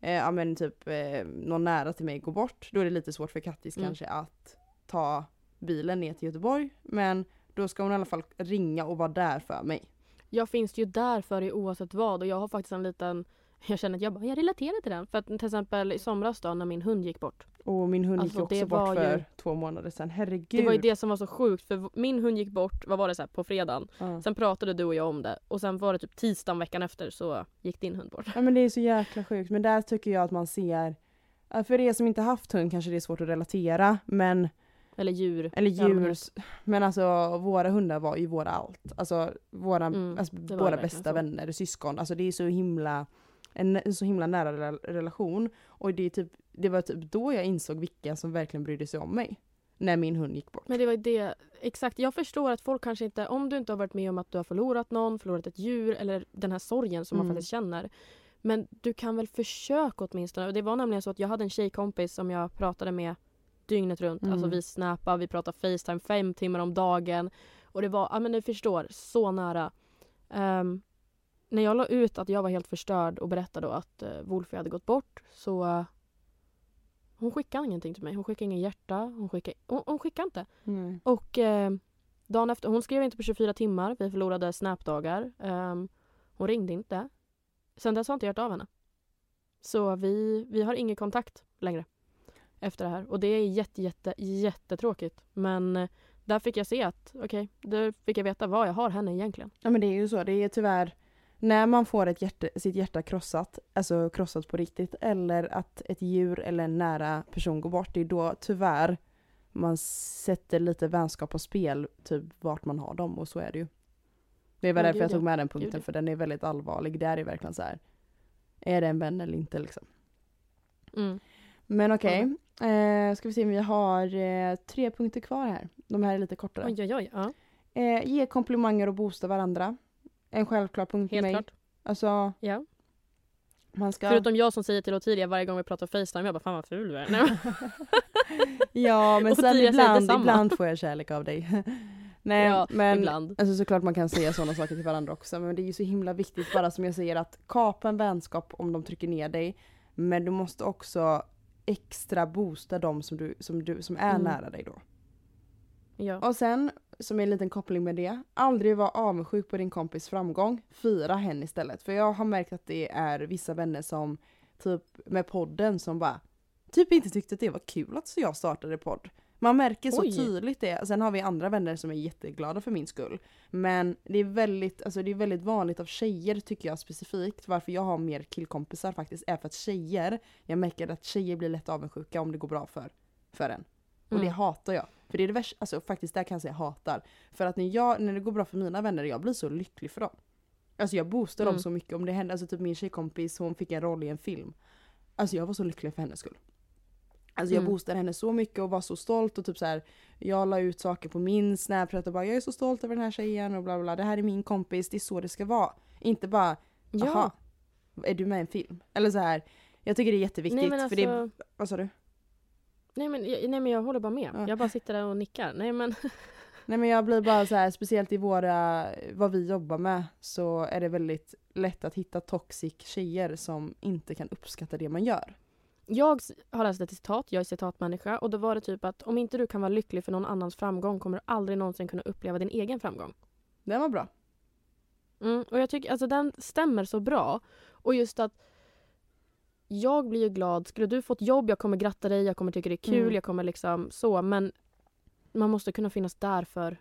eh, ja men typ eh, någon nära till mig går bort, då är det lite svårt för Kattis Mm. kanske att ta bilen ner till Göteborg. Men då ska hon i alla fall ringa och vara där för mig. Jag finns ju där för dig oavsett vad och jag har faktiskt en liten <laughs> jag känner att jag, bara, jag relaterar till den. För att till exempel i somras då när min hund gick bort. Och min hund Alltså, gick också bort för ju- två månader sedan. Herregud. Det var ju det som var så sjukt för min hund gick bort, vad var det så här, på fredagen. Ja. Sen pratade du och jag om det och sen var det typ tisdagen veckan efter så gick din hund bort. ja men det är så jäkla sjukt. Men där tycker jag att man ser, för er som inte haft hund kanske det är svårt att relatera. Men Eller djur. Eller djur. Men alltså våra hundar var ju våra allt. Alltså våra, Mm, alltså, våra bästa så. vänner, syskon. Alltså det är så himla, en, en så himla nära rela- relation. Och det, är typ, det var typ då jag insåg vilka som verkligen brydde sig om mig. När min hund gick bort. Men det var det, exakt. Jag förstår att folk kanske inte, om du inte har varit med om att du har förlorat någon, förlorat ett djur eller den här sorgen som man Mm. faktiskt känner. Men du kan väl försöka åtminstone. Och det var nämligen så att jag hade en tjejkompis som jag pratade med dygnet runt. Mm. Alltså vi snappade, vi pratade Facetime fem timmar om dagen. Och det var, ja men du förstår, så nära. Ehm, när jag la ut att jag var helt förstörd och berättade att uh, Wolfie hade gått bort så uh, hon skickade ingenting till mig. Hon skickade ingen hjärta. Hon skickade, hon, hon skickade inte. Nej. Och eh, dagen efter, hon skrev inte på 24 timmar. Vi förlorade snapdagar. Ehm, hon ringde inte. Sen dess har jag inte hört av henne. Så vi, vi har ingen kontakt längre efter det här. Och det är jätte, jätte, jättetråkigt. Men eh, där fick jag se att, okej, där fick jag veta vad jag har henne egentligen. Ja men det är ju så, det är tyvärr när man får ett hjärta, sitt hjärta krossat, alltså krossat på riktigt, eller att ett djur eller en nära person går bort, det är då tyvärr man sätter lite vänskap på spel, typ vart man har dem och så är det ju. Det var Ja, därför gud, jag tog med den Gud, punkten ja. för den är väldigt allvarlig. Det är verkligen så här. Är det en vän eller inte liksom? Mm. Men okej, eh, ska vi se om vi har eh, tre punkter kvar här. De här är lite kortare. Oj, oj, oj. Ja, Eh, ge komplimanger och boosta varandra. En självklar punkt för helt mig. klart. Alltså, Ja. man ska... Förutom jag som säger till Ottilia varje gång vi pratar Facetime, jag bara fan vad ful du är. <laughs> Ja, men <laughs> sen ibland, ibland får jag kärlek av dig. <laughs> Nej, Ja, men ibland. alltså såklart man kan säga sådana saker till varandra också, men det är ju så himla viktigt bara som jag säger att kapa en vänskap om de trycker ner dig, men du måste också extra boosta dem som, du, som, du, som är Mm. nära dig då. Ja. Och sen, som är en liten koppling med det, aldrig vara avundsjuk på din kompis framgång. Fira henne istället. För jag har märkt att det är vissa vänner som, typ med podden, som bara typ inte tyckte att det var kul att jag startade podd. Man märker så Oj. tydligt det. Sen har vi andra vänner som är jätteglada för min skull. Men det är väldigt, alltså det är väldigt vanligt av tjejer tycker jag specifikt. Varför jag har mer killkompisar faktiskt är för att tjejer, jag märker att tjejer blir lätt avundsjuka om det går bra för, för en. Och det Mm. hatar jag. För det är det värsta, alltså faktiskt där kan jag säga hatar. För att när, jag, när det går bra för mina vänner, jag blir så lycklig för dem. Alltså jag boostar Mm. dem så mycket om det hände. Alltså typ min tjejkompis hon fick en roll i en film. Alltså jag var så lycklig för hennes skull. Alltså jag Mm. boostade henne så mycket och var så stolt och typ så här. Jag la ut saker på min snapchat och bara jag är så stolt över den här tjejen och bla bla. Det här är min kompis, det är så det ska vara. Inte bara Ja. Jaha, är du med i en film? Eller så här. Jag tycker det är jätteviktigt. Nej alltså, för det är, vad sa du? Nej, men, jag, nej men jag håller bara med. Ja. Jag bara sitter där och nickar. Nej men <laughs> Nej men jag blir bara så här, speciellt i våra, vad vi jobbar med så är det väldigt lätt att hitta toxic tjejer som inte kan uppskatta det man gör. Jag har läst ett citat, jag är citatmänniska och då var det typ att om inte du kan vara lycklig för någon annans framgång kommer du aldrig någonsin kunna uppleva din egen framgång. Den var bra. Mm, och jag tycker alltså den stämmer så bra. Och just att jag blir ju glad. Skulle du få ett jobb, jag kommer gratta dig, jag kommer tycka det är kul, Mm. jag kommer liksom så. Men man måste kunna finnas där för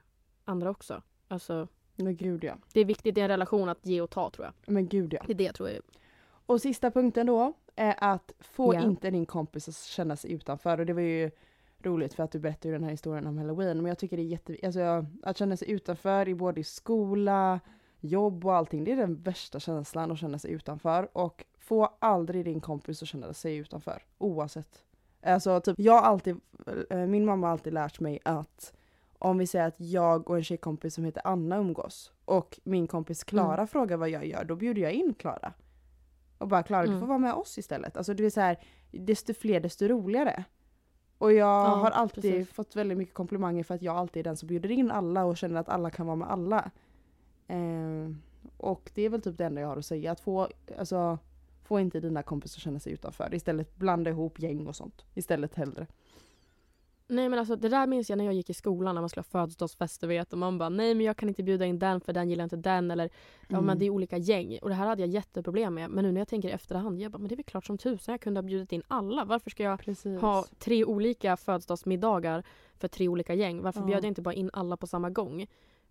andra också. Alltså, Men gud ja. det är viktigt i en relation att ge och ta tror jag. Men gud ja. Det är det tror jag. Och sista punkten då är att få Ja. inte din kompis att känna sig utanför. Och det var ju roligt för att du berättade ju den här historien om halloween. Men jag tycker det är jätte... Alltså att känna sig utanför i både skola, jobb och allting. Det är den värsta känslan att känna sig utanför. Och få aldrig din kompis att känna sig utanför. Oavsett. Alltså typ, jag alltid, eh, min mamma har alltid lärt mig att om vi säger att jag och en tjejkompis som heter Anna umgås och min kompis Klara Mm. frågar vad jag gör, då bjuder jag in Klara. Och bara Klara du Mm. får vara med oss istället. Alltså det är så här, desto fler desto roligare. Och jag Ja, har alltid precis. fått väldigt mycket komplimanger för att jag alltid är den som bjuder in alla och känner att alla kan vara med alla. Eh, och det är väl typ det enda jag har att säga. Att få, alltså, få inte dina kompisar känna sig utanför. Istället blanda ihop gäng och sånt. Istället hellre. Nej men alltså det där minns jag när jag gick i skolan när man skulle ha födelsedagsfester vet och man bara nej men jag kan inte bjuda in den för den gillar inte den eller ja Mm. men det är olika gäng och det här hade jag jätteproblem med men nu när jag tänker i efterhand jag bara men det är väl klart som tusan jag kunde ha bjudit in alla varför ska jag Precis. ha tre olika födelsedagsmiddagar för tre olika gäng varför Ja. bjöd jag inte bara in alla på samma gång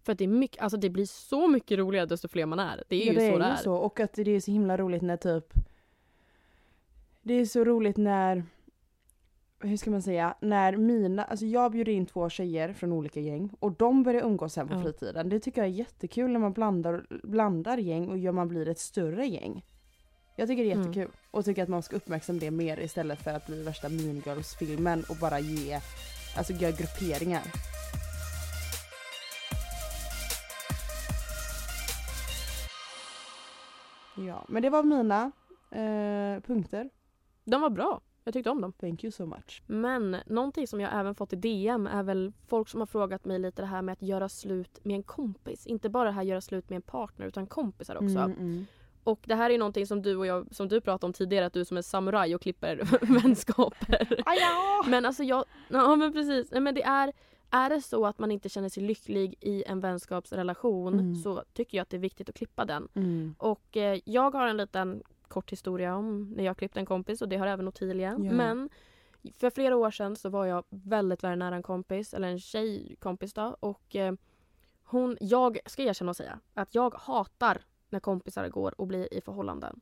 för att det är mycket, alltså det blir så mycket roligare desto fler man är det är ja, ju det så är det ju är så. Och att det är så himla roligt när typ Det är så roligt när hur ska man säga, när mina, alltså jag bjuder in två tjejer från olika gäng och de börjar umgås sen på Ja. fritiden. Det tycker jag är jättekul när man blandar, blandar gäng och gör man blir ett större gäng. Jag tycker det är Mm. jättekul och tycker att man ska uppmärksamma det mer istället för att bli värsta mean girls filmen och bara ge, alltså göra grupperingar. Ja, men det var mina eh, punkter. De var bra, jag tyckte om dem. Thank you so much. Men någonting som jag även fått i DM är väl folk som har frågat mig lite det här med att göra slut med en kompis. Inte bara det här göra slut med en partner utan kompisar också. Mm, mm. Och det här är någonting som du och jag, som du pratade om tidigare, att du är som en samuraj och klipper <laughs> vänskaper. Aja! Men alltså jag, ja men precis, Nej, men det är, är det så att man inte känner sig lycklig i en vänskapsrelation Mm. så tycker jag att det är viktigt att klippa den. Mm. Och eh, jag har en liten kort historia om när jag klippte en kompis och det har även Ottilia. Ja. Men för flera år sedan så var jag väldigt, väldigt nära en kompis, eller en tjejkompis då. Och eh, hon, jag ska erkänna och säga att jag hatar när kompisar går och blir i förhållanden.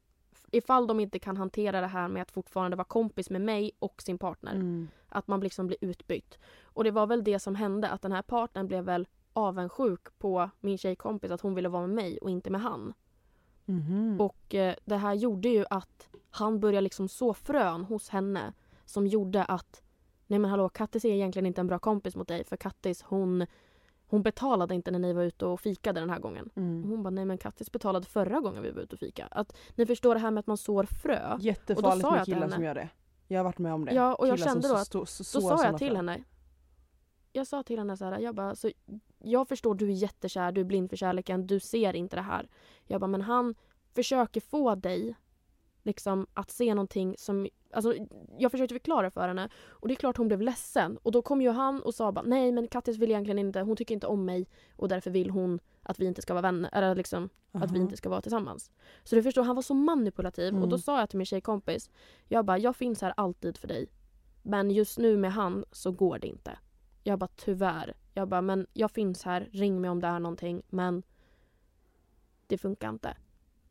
Ifall de inte kan hantera det här med att fortfarande vara kompis med mig och sin partner. Mm. Att man liksom blir utbytt. Och det var väl det som hände, att den här partnern blev väl avundsjuk på min tjejkompis att hon ville vara med mig och inte med han. Mhm. Och eh, det här gjorde ju att han började liksom så frön hos henne som gjorde att nej men hallå Kattis är egentligen inte en bra kompis mot dig för Kattis hon, hon betalade inte när ni var ute och fikade den här gången. Mm. hon bara nej men Kattis betalade förra gången vi var ute och fika. Att ni förstår det här med att man sår frö. Jättefarligt med killar henne- som gör det. Jag har varit med om det. Ja och jag Killar kände då så- att så- så- Då sår sa jag till frön. henne. Jag sa till henne så här, jag bara, så jag förstår du är jättekär, du är blind för kärleken, du ser inte det här. Jag bara, men han försöker få dig liksom att se någonting som, alltså jag försökte förklara för henne och det är klart hon blev ledsen och då kom ju han och sa bara nej men Kattis vill egentligen inte, hon tycker inte om mig och därför vill hon att vi inte ska vara vänner, eller liksom att vi inte ska vara tillsammans. Så du förstår, han var så manipulativ och då Mm. sa jag till min tjejkompis, jag bara, jag finns här alltid för dig. Men just nu med han så går det inte. Jag bara tyvärr. Jag bara, men jag finns här, ring mig om det är någonting. Men det funkar inte.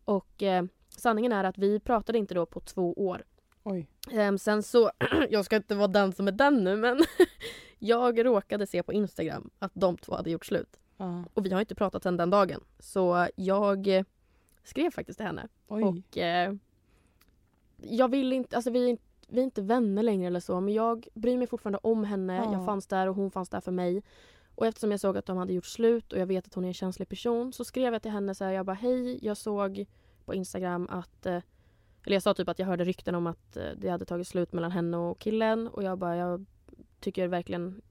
Och eh, sanningen är att vi pratade inte då på två år. Oj. Ehm, sen så, <clears throat> jag ska inte vara den som är den nu men <laughs> jag råkade se på Instagram att de två hade gjort slut. Ja. Och vi har inte pratat sedan den dagen. Så jag, skrev faktiskt till henne. Oj. Och eh, jag vill inte, alltså vi, är inte- vi är inte vänner längre eller så men jag bryr mig fortfarande om henne. Ja. Jag fanns där och hon fanns där för mig. Och eftersom jag såg att de hade gjort slut och jag vet att hon är en känslig person så skrev jag till henne så här, jag bara hej, jag såg på Instagram att eh, eller jag sa typ att jag hörde rykten om att eh, det hade tagit slut mellan henne och killen och jag bara jag tycker verkligen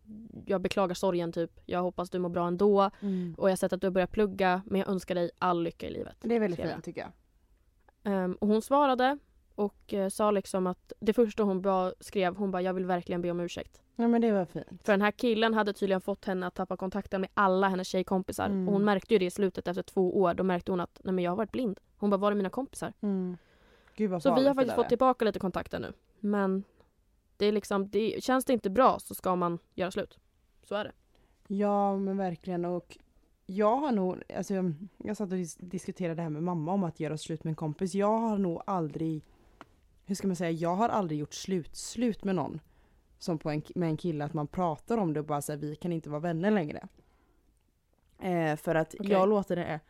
jag beklagar sorgen typ. Jag hoppas du mår bra ändå Mm. och jag har sett att du har börjat plugga men jag önskar dig all lycka i livet. Det är väldigt fint tycker jag. Ehm, och hon svarade och eh, sa liksom att det första hon ba, skrev, hon bara jag vill verkligen be om ursäkt. Ja men det var fint. För den här killen hade tydligen fått henne att tappa kontakten med alla hennes tjejkompisar. Mm. Och hon märkte ju det i slutet efter två år. Då märkte hon att nej men jag har varit blind. Hon bara var är mina kompisar? Mm. Gud Så vi har faktiskt fått tillbaka lite kontakter nu. Men det är liksom, det, känns det inte bra så ska man göra slut. Så är det. Ja men verkligen och jag har nog, alltså jag satt och dis- diskuterade det här med mamma om att göra slut med en kompis. Jag har nog aldrig, hur ska man säga, jag har aldrig gjort slut, slut med någon. Som på en, med en kille, att man pratar om det och bara säger vi kan inte vara vänner längre. Eh, för att Okej. jag låter det,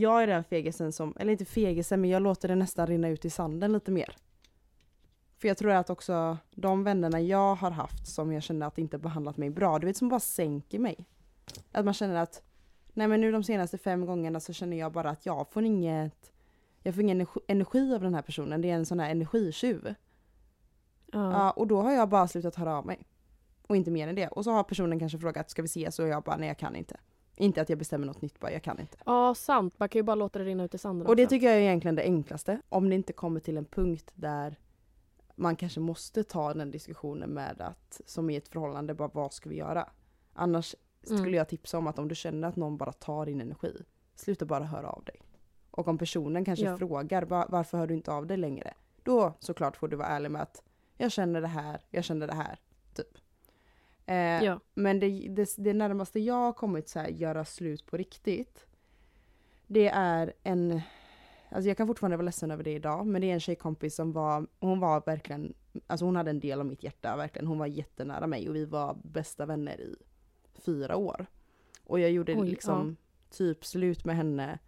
jag är den fegisen som, eller inte fegisen men jag låter det nästan rinna ut i sanden lite mer. För jag tror att också de vännerna jag har haft som jag känner att inte behandlat mig bra, du vet som bara sänker mig. Att man känner att, nej men nu de senaste fem gångerna så känner jag bara att jag får inget, jag får ingen energi, av den här personen, det är en sån här energitjuv. Ja. Ja, och då har jag bara slutat höra av mig. Och inte mer än det. Och så har personen kanske frågat, ska vi ses? Och jag bara, nej jag kan inte. Inte att jag bestämmer något nytt, bara jag kan inte. ja, sant. Man kan ju bara låta det rinna ut i sanden Och det också. tycker jag är egentligen det enklaste. Om det inte kommer till en punkt där man kanske måste ta den diskussionen med att, som i ett förhållande, bara vad ska vi göra? Annars skulle Mm. jag tipsa om att om du känner att någon bara tar din energi, sluta bara höra av dig. Och om personen kanske Ja. frågar "Va- varför hör du inte av dig längre? Då såklart får du vara ärlig med att jag känner det här, jag känner det här. Eh, Ja. Men det, det, det närmaste jag har kommit så här, göra slut på riktigt. Det är en, alltså jag kan fortfarande vara ledsen över det idag, men det är en tjejkompis som var, hon var verkligen, alltså hon hade en del av mitt hjärta verkligen. Hon var jättenära mig och vi var bästa vänner i fyra år. Och jag gjorde Oj, liksom typ slut med henne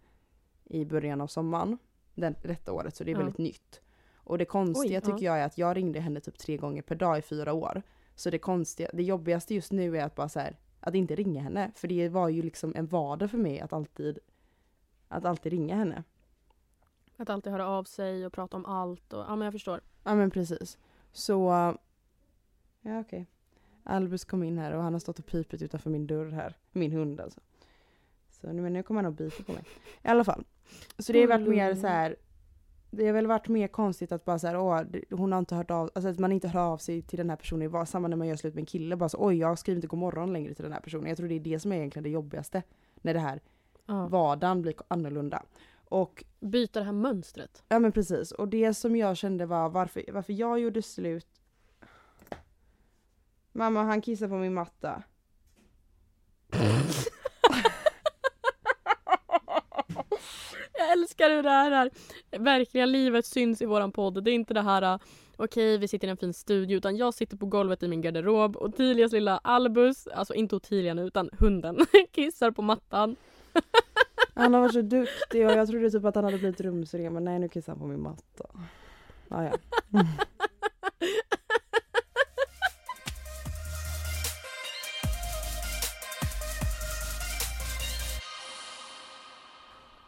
i början av sommaren. Den, detta året, så det är Ja. väldigt nytt. Och det konstiga Oj, ja. tycker jag är att jag ringde henne typ tre gånger per dag i fyra år. Så det konstiga, det jobbigaste just nu är att bara så här, att inte ringa henne. För det var ju liksom en vardag för mig att alltid, att alltid ringa henne. Att alltid höra av sig och prata om allt. Och, ja, men jag förstår. Ja men precis. Så, ja okej. Albus kom in här och han har stått och pipit utanför min dörr här. Min hund alltså. Så nu, men nu kommer han och biter på mig. I alla fall. Så det har varit mer så här. Det har väl varit mer konstigt att bara så här, åh, hon har inte hört av, alltså att man inte hör av sig till den här personen. Var samma när man gör slut med en kille, bara så oj jag skriver inte god morgon längre till den här personen. Jag tror det är det som är egentligen det jobbigaste. När det här Ja. vardagen blir annorlunda. Och Byta det här mönstret. Ja men precis. Och det som jag kände var varför, varför jag gjorde slut. Mamma han kissar på min matta. <laughs> Jag älskar hur det här är. Verkligen livet syns i våran podd. Det är inte det här uh, okej vi sitter i en fin studio utan jag sitter på golvet i min garderob och Otilias lilla Albus, alltså inte Otilia nu utan hunden, <laughs> kissar på mattan. <laughs> Han har varit så duktig och jag trodde typ att han hade blivit rumsren men nej nu kissar han på min matta. Ah, ja.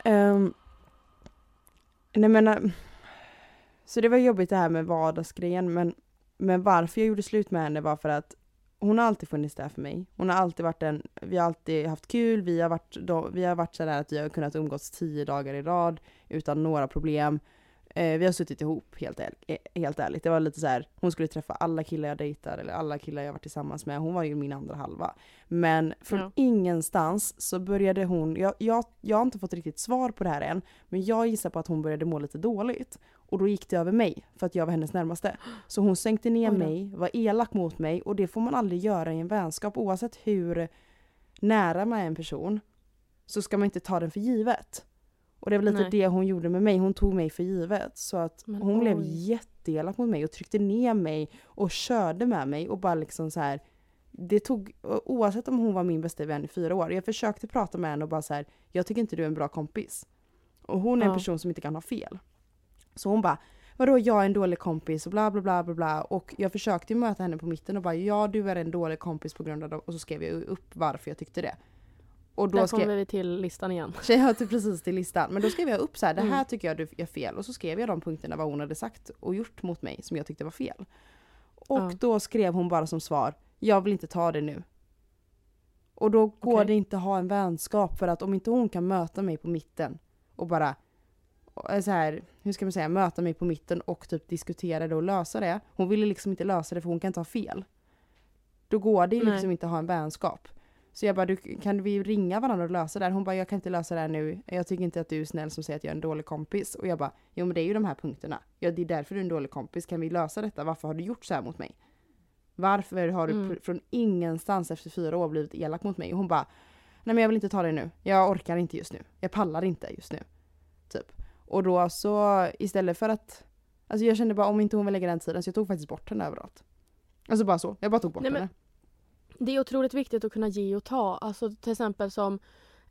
um, <laughs> nej men, eh, så det var jobbigt det här med vardagsgrejen men, men varför jag gjorde slut med henne var för att hon har alltid funnits där för mig. Hon har alltid varit en, vi har alltid haft kul, vi har varit, då, vi har varit sådär att vi har kunnat umgås tio dagar i rad utan några problem. Eh, vi har suttit ihop helt, äl- eh, helt ärligt. Det var lite så här, hon skulle träffa alla killar jag dejtar eller alla killar jag varit tillsammans med. Hon var ju min andra halva. Men från Ja. ingenstans så började hon, jag, jag, jag har inte fått riktigt svar på det här än, men jag gissar på att hon började må lite dåligt. Och då gick det över mig, för att jag var hennes närmaste. Så hon sänkte ner mig, var elak mot mig och det får man aldrig göra i en vänskap oavsett hur nära man är en person. Så ska man inte ta den för givet. Och det var lite Nej. det hon gjorde med mig, hon tog mig för givet. Så att Men hon blev oj. jätteelak mot mig och tryckte ner mig och körde med mig och bara liksom så här. Det tog, oavsett om hon var min bästa vän i fyra år, jag försökte prata med henne och bara så här, jag tycker inte du är en bra kompis. Och hon är en Ja. person som inte kan ha fel. Så hon bara Vadå jag är en dålig kompis och bla bla bla bla bla och jag försökte möta henne på mitten och bara ja du är en dålig kompis på grund av det och så skrev jag upp varför jag tyckte det. Och då Där skrev kommer vi till listan igen. <laughs> Hör till precis till listan. Men då skrev jag upp så här, det här Mm. tycker jag du gör fel. Och så skrev jag de punkterna vad hon hade sagt och gjort mot mig som jag tyckte var fel. Och Ja. då skrev hon bara som svar, jag vill inte ta det nu. Och då går Okej. det inte att ha en vänskap för att om inte hon kan möta mig på mitten och bara eh, så här, hur ska man säga, möta mig på mitten och typ diskutera det och lösa det. Hon ville liksom inte lösa det för hon kan inte ha fel. Då går det liksom Nej. inte att ha en vänskap. Så jag bara, du, kan vi ringa varandra och lösa det här? Hon bara, jag kan inte lösa det här nu. Jag tycker inte att du är snäll som säger att jag är en dålig kompis. Och jag bara, jo men det är ju de här punkterna. Ja det är därför du är en dålig kompis. Kan vi lösa detta? Varför har du gjort så här mot mig? Varför har du Mm. från ingenstans efter fyra år blivit elak mot mig? Och hon bara, nej men jag vill inte ta det nu. Jag orkar inte just nu. Jag pallar inte just nu. Typ. Och då så istället för att, alltså jag kände bara om inte hon vill lägga den tiden så jag tog faktiskt bort henne överallt. Alltså bara så, jag bara tog bort Nej, men- henne. Det är otroligt viktigt att kunna ge och ta. Alltså till exempel som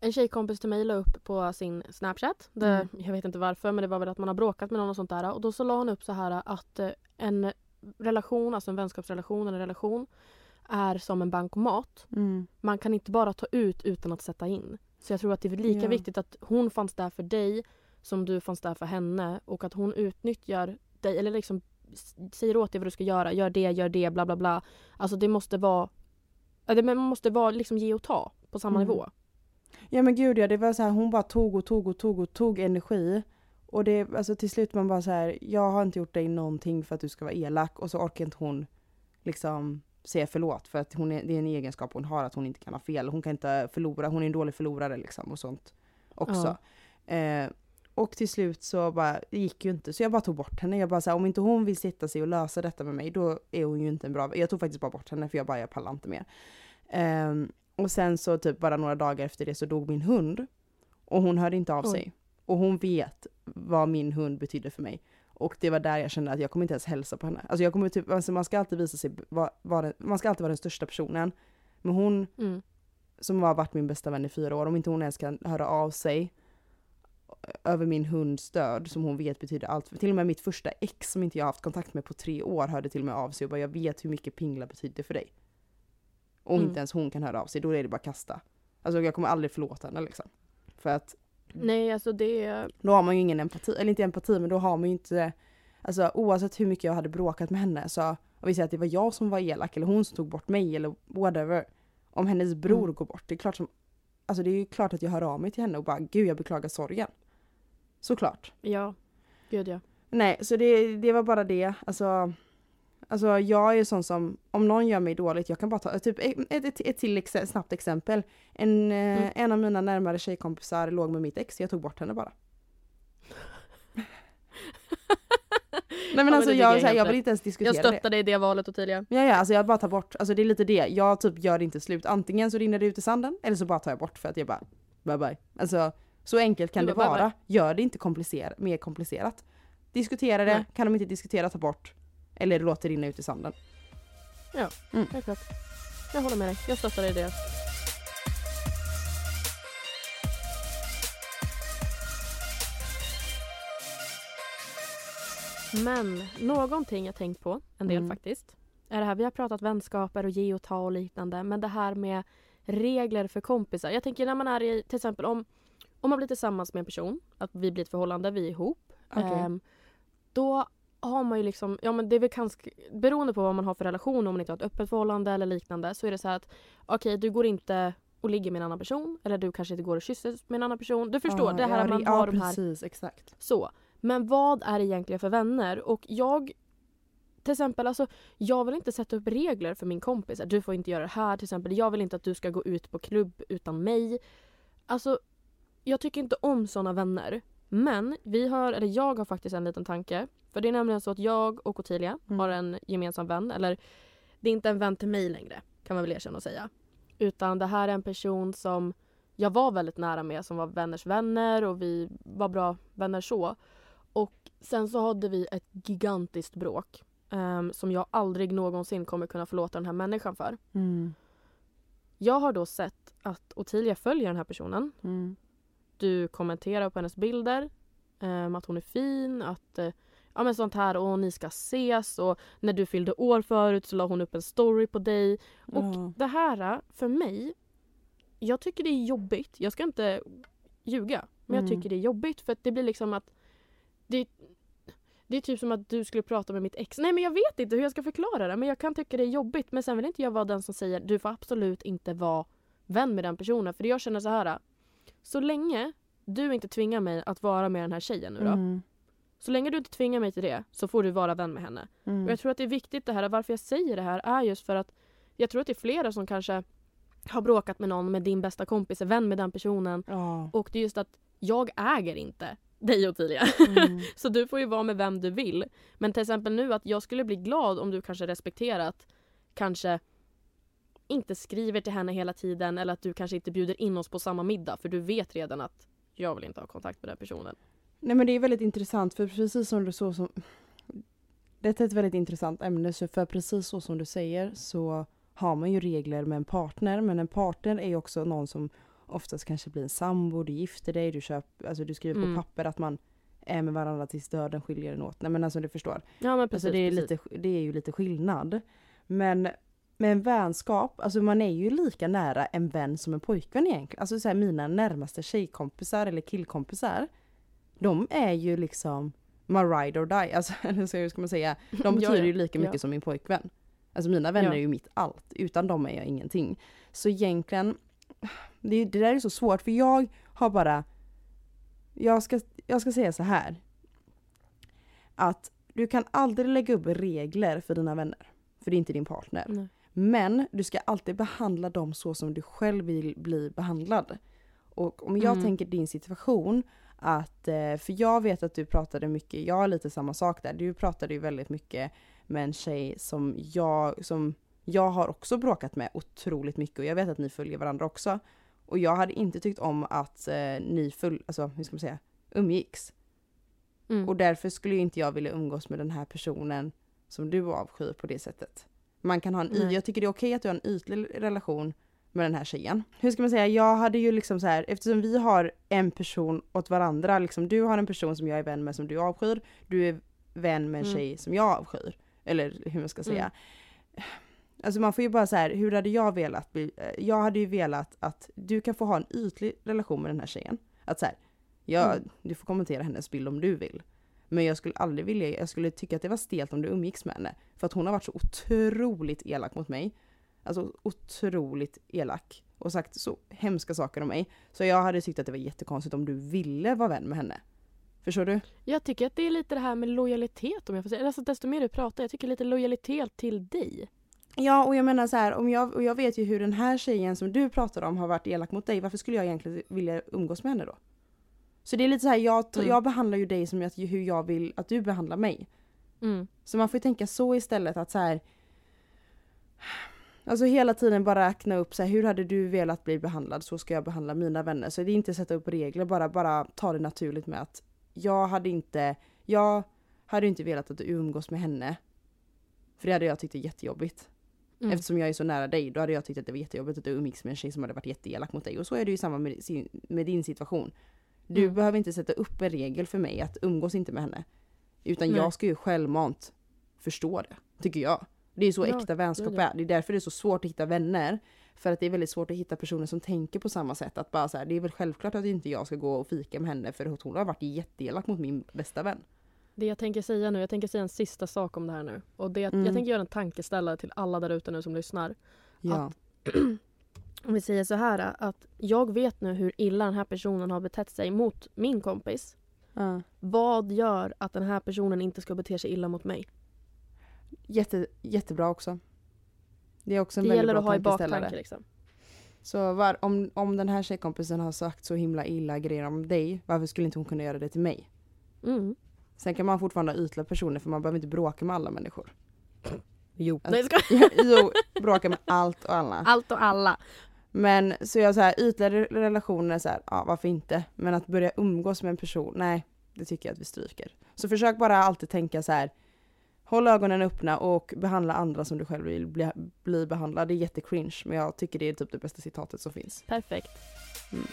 en tjejkompis till mig la upp på sin Snapchat. Det, Mm. Jag vet inte varför men det var väl att man har bråkat med någon och sånt där. Och då så la hon upp så här att eh, en relation, alltså en vänskapsrelation eller relation är som en bankomat. Mm. Man kan inte bara ta ut utan att sätta in. Så jag tror att det är lika Ja. viktigt att hon fanns där för dig som du fanns där för henne och att hon utnyttjar dig eller liksom säger åt dig vad du ska göra. Gör det, gör det, bla bla bla. Alltså det måste vara ja, det, man måste vara liksom ge och ta på samma Mm. nivå. Ja men gud ja, det var så här, hon bara tog och tog och tog och tog energi. Och det, alltså till slut man bara så här, jag har inte gjort dig någonting för att du ska vara elak och så orkar inte hon liksom säga förlåt för att hon är, det är en egenskap hon har att hon inte kan ha fel. Hon kan inte förlora, hon är en dålig förlorare liksom och sånt också. Eh, och till slut så bara, det gick ju inte så jag bara tog bort henne. Jag bara så här, om inte hon vill sitta sig och lösa detta med mig då är hon ju inte en bra Jag tog faktiskt bara bort henne för jag bara, jag pallar inte mer. Ehm, och sen så typ bara några dagar efter det så dog min hund. Och hon hörde inte av Oj. sig. Och hon vet vad min hund betydde för mig. Och det var där jag kände att jag kommer inte ens hälsa på henne. Alltså jag kommer typ, alltså man ska alltid visa sig, vara, vara, man ska alltid vara den största personen. Men hon Mm. som har varit min bästa vän i fyra år, om inte hon ens kan höra av sig över min hunds död som hon vet betyder allt. Till och med mitt första ex som inte jag haft kontakt med på tre år hörde till och med av sig och bara jag vet hur mycket Pingla betyder för dig. Och Mm. inte ens hon kan höra av sig, då är det bara kasta. Alltså jag kommer aldrig förlåta henne liksom. För att Nej alltså det då har man ju ingen empati, eller inte empati men då har man ju inte, alltså oavsett hur mycket jag hade bråkat med henne så, om vi säger att det var jag som var elak eller hon som tog bort mig eller whatever. Om hennes bror Mm. går bort, det är klart som, alltså det är ju klart att jag hör av mig till henne och bara gud jag beklagar sorgen. Såklart. ja. Gud ja. Nej, så det, det var bara det. Alltså, alltså jag är sån som, om någon gör mig dåligt, jag kan bara ta, typ ett, ett, ett till ex, snabbt exempel. En, eh, Mm. en av mina närmare tjejkompisar låg med mitt ex, jag tog bort henne bara. <laughs> Nej men men alltså tycker jag, jag är så här, helt jag vill inte ens diskutera Jag det. stöttar dig i det valet Ottilia. Ja, ja, alltså jag bara tar bort, alltså det är lite det. Jag typ gör det inte slut. Antingen så rinner det ut i sanden eller så bara tar jag bort för att jag bara bye bye. Alltså så enkelt kan det bara, bye vara. Gör det inte komplicer mer komplicerat. Diskutera det, Nej. kan de inte diskutera ta bort. Eller låt det rinna ut i sanden. Helt klart. Jag håller med dig. Jag stöttar dig i det. Men någonting jag tänkt på en del Mm. faktiskt. Är det här, vi har pratat vänskaper och ge och ta och liknande. Men det här med regler för kompisar. Jag tänker när man är i, till exempel om, om man blir tillsammans med en person, att vi blir ett förhållande, vi är ihop. Okej. Ehm, då har man ju liksom, ja men det är väl ganska, beroende på vad man har för relation, om man inte har ett öppet förhållande eller liknande, så är det så att okej du går inte och ligger med en annan person eller du kanske inte går och kysser med en annan person. Du förstår, Ja, det här ja, man ja, har de här precis, exakt. så. Men vad är det egentligen för vänner? Och jag till exempel, alltså, jag vill inte sätta upp regler för min kompis. Att Du får inte göra det här till exempel. Jag vill inte att du ska gå ut på klubb utan mig. Alltså, jag tycker inte om såna vänner. Men vi har, eller jag har faktiskt en liten tanke. För det är nämligen så att jag och Ottilia Mm. har en gemensam vän. Eller det är inte en vän till mig längre kan man väl erkänna och säga. Utan det här är en person som jag var väldigt nära med som var vänners vänner och vi var bra vänner så. Och sen så hade vi ett gigantiskt bråk ehm, som jag aldrig någonsin kommer kunna förlåta den här människan för. Mm. Jag har då sett att Ottilia följer den här personen. Mm. Du kommenterar på hennes bilder. Um, att hon är fin, att uh, ja men sånt här och ni ska ses och när du fyllde år förut så la hon upp en story på dig. Och det här för mig, jag tycker det är jobbigt. Jag ska inte ljuga. Men jag Mm. tycker det är jobbigt för att det blir liksom att det, det är typ som att du skulle prata med mitt ex. Nej men jag vet inte hur jag ska förklara det men jag kan tycka det är jobbigt. Men sen vill inte jag vara den som säger du får absolut inte vara vän med den personen. För jag känner så här. Så länge du inte tvingar mig att vara med den här tjejen nu då. Mm. Så länge du inte tvingar mig till det så får du vara vän med henne. Mm. Och jag tror att det är viktigt det här, varför jag säger det här är just för att jag tror att det är flera som kanske har bråkat med någon, med din bästa kompis, är vän med den personen. Ja. Och det är just att jag äger inte dig Ottilia. Mm. <laughs> Så du får ju vara med vem du vill. Men till exempel nu att jag skulle bli glad om du kanske respekterat, kanske inte skriver till henne hela tiden eller att du kanske inte bjuder in oss på samma middag för du vet redan att jag vill inte ha kontakt med den personen. Nej men det är väldigt intressant för precis som du så som Detta är ett väldigt intressant ämne för precis så som du säger så har man ju regler med en partner men en partner är ju också någon som oftast kanske blir en sambo, du gifter dig, du, köper, alltså du skriver Mm. på papper att man är med varandra tills döden skiljer en åt. Nej men alltså du förstår. Ja men precis. alltså det, är precis. lite, det är ju lite skillnad. Men med en vänskap, alltså man är ju lika nära en vän som en pojkvän egentligen. Alltså så här, mina närmaste tjejkompisar eller killkompisar, de är ju liksom my ride or die. Alltså, <laughs> hur ska man säga? De <laughs> betyder ja. ju lika mycket Ja. som min pojkvän. Alltså mina vänner Ja. är ju mitt allt. Utan dem är jag ingenting. Så egentligen, <sighs> det, det där är så svårt för jag har bara, jag ska, jag ska säga så här. Att du kan aldrig lägga upp regler för dina vänner. För det är inte din partner. Nej. Men du ska alltid behandla dem så som du själv vill bli behandlad. Och om jag Mm. tänker din situation, att, eh, för jag vet att du pratade mycket, jag har lite samma sak där, du pratade ju väldigt mycket med en tjej som jag, som jag har också bråkat med otroligt mycket och jag vet att ni följer varandra också. Och jag hade inte tyckt om att eh, ni full, alltså hur ska man säga, umgicks. Mm. Och därför skulle inte jag vilja umgås med den här personen som du avskyr på det sättet. Man kan ha en y- jag tycker det är okej att du har en ytlig relation med den här tjejen. Hur ska man säga, jag hade ju liksom så här, eftersom vi har en person åt varandra, liksom du har en person som jag är vän med som du avskyr, du är vän med en Mm. tjej som jag avskyr. Eller hur man ska säga. Alltså man får ju bara så här, hur hade jag velat bli, eh, jag hade ju velat att du kan få ha en ytlig relation med den här tjejen. Att så här, ja, Mm. du får kommentera hennes bild om du vill. Men jag skulle aldrig vilja, jag skulle tycka att det var stelt om du umgicks med henne. För att hon har varit så otroligt elak mot mig. Alltså otroligt elak. Och sagt så hemska saker om mig. Så jag hade tyckt att det var jättekonstigt om du ville vara vän med henne. Förstår du? Jag tycker att det är lite det här med lojalitet om jag får säga. Alltså, desto mer du pratar, jag tycker lite lojalitet till dig. Ja, och jag menar så här, om jag, och jag vet ju hur den här tjejen som du pratar om har varit elak mot dig. Varför skulle jag egentligen vilja umgås med henne då? Så det är lite så här, jag, Mm. jag behandlar ju dig som jag, hur jag vill att du behandlar mig. Mm. Så man får ju tänka så istället att så här. Alltså hela tiden bara räkna upp så här, hur hade du velat bli behandlad så ska jag behandla mina vänner. Så det är inte sätta upp regler, bara, bara ta det naturligt med att jag hade inte, jag hade inte velat att du umgås med henne. För det hade jag tyckt är jättejobbigt. Mm. Eftersom jag är så nära dig, då hade jag tyckt att det var jättejobbigt att du umgicks med en tjej som hade varit jätteelak mot dig. Och så är det ju samma med, sin, med din situation. Du Mm. behöver inte sätta upp en regel för mig att umgås inte med henne. Utan Nej. jag ska ju självmant förstå det, tycker jag. Det är så Ja, äkta vänskap det är. Det är därför det är så svårt att hitta vänner. För att det är väldigt svårt att hitta personer som tänker på samma sätt. Att bara så här, det är väl självklart att inte jag ska gå och fika med henne för att hon har varit jätteelak mot min bästa vän. Det jag tänker säga nu, jag tänker säga en sista sak om det här nu. Och det att Mm. Jag tänker göra en tankeställare till alla där ute nu som lyssnar. Ja. <clears throat> Om vi säger så här att jag vet nu hur illa den här personen har betett sig mot min kompis. ja. Vad gör att den här personen inte ska bete sig illa mot mig? Jätte, jättebra också. Det är också en Det väldigt gäller bra att ha i baktanke liksom. Så var, om, om den här tjejkompisen har sagt så himla illa grejer om dig, varför skulle inte hon kunna göra det till mig? Mm. Sen kan man fortfarande ha ytliga personer för man behöver inte bråka med alla människor. Jo. Alltså- Nej, skojar. <laughs> jo, bråka med allt och alla. Allt och alla. Men så jag så här, ytliga relationer, så här, ja varför inte? Men att börja umgås med en person, nej det tycker jag att vi stryker. Så försök bara alltid tänka så här, håll ögonen öppna och behandla andra som du själv vill bli, bli behandlad. Det är jättecringe men jag tycker det är typ det bästa citatet som finns. Perfekt. Mm.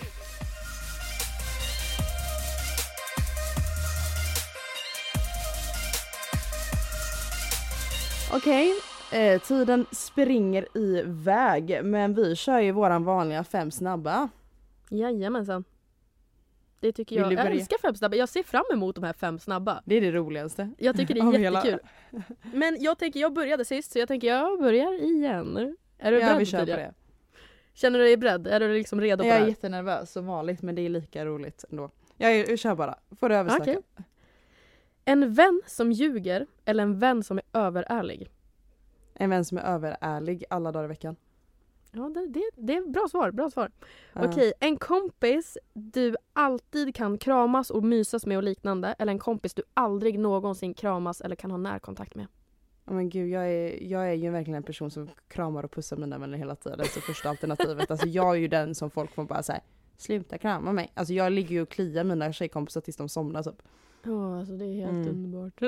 Okej eh, tiden springer iväg men vi kör ju våran vanliga fem snabba. Jajamensan. Det tycker jag. Jag älskar fem snabba. Jag ser fram emot de här fem snabba. Det är det roligaste. Jag tycker det är <laughs> hela- jättekul. Men jag tänker, jag började sist så jag tänker jag börjar igen. Är du Ja beredd vi kör på det. Känner du dig beredd? Är du liksom redo på Jag det är här? jättenervös som vanligt men det är lika roligt ändå. Jag, är- jag kör bara, får du översnacka. Okej. En vän som ljuger eller en vän som är överärlig? En vän som är överärlig alla dagar i veckan. Ja, det, det, det är bra svar. Bra svar. Ja. Okej, en kompis du alltid kan kramas och mysas med och liknande eller en kompis du aldrig någonsin kramas eller kan ha närkontakt med? Ja, men gud, jag är, jag är ju verkligen en person som kramar och pussar mina vänner hela tiden. Så första alternativet. Alltså jag är ju den som folk får bara säga sluta krama mig. Alltså jag ligger ju och kliar mina tjejkompisar tills de somnar typ. Ja, alltså det är helt Mm. underbart.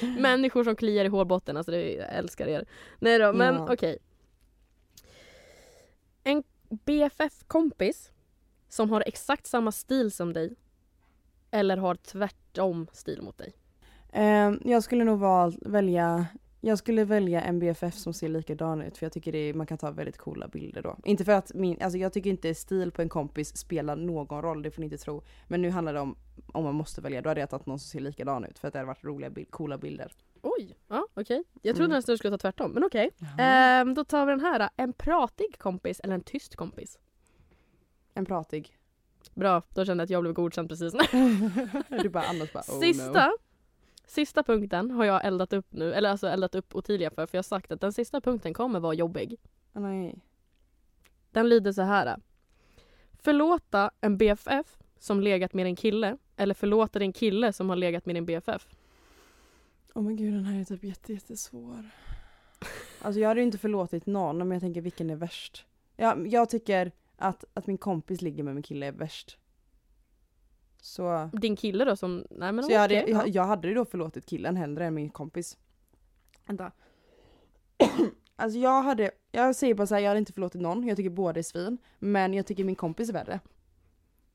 <laughs> Människor som kliar i hårbotten, alltså det, jag älskar er. Nej då, men Ja. okej. En BFF-kompis som har exakt samma stil som dig eller har tvärtom stil mot dig. Eh, jag skulle nog val, välja jag skulle välja en BFF som ser likadan ut för jag tycker det är, man kan ta väldigt coola bilder då. Inte för att min, alltså jag tycker inte stil på en kompis spelar någon roll, det får ni inte tro. Men nu handlar det om, om man måste välja, då hade jag tagit någon som ser likadan ut för att det hade varit roliga, bild, coola bilder. Oj, ja okej. Jag trodde Mm. nästan du skulle ta tvärtom, men okej. Eh. Ehm, då tar vi den här. En pratig kompis eller en tyst kompis? En pratig. Bra, då kände jag att jag blev godkänd precis nu. <laughs> du bara annars bara oh sista, no. Sista punkten har jag eldat upp nu, eller alltså eldat upp Ottilia för, för jag har sagt att den sista punkten kommer vara jobbig. Nej. Den lyder så här. Förlåta en BFF som legat med en kille eller förlåta din kille som har legat med din BFF. Oh men gud den här är typ jätte, jättesvår. Alltså jag hade ju inte förlåtit någon men jag tänker vilken är värst? Ja, jag tycker att, att min kompis ligger med min kille är värst. Så, Din kille då som, nej men så jag, hade, jag, ja. jag hade ju då förlåtit killen hellre än min kompis. Vänta. <clears throat> alltså jag hade, jag säger bara såhär, jag hade inte förlåtit någon, jag tycker båda är svin. Men jag tycker min kompis är värre.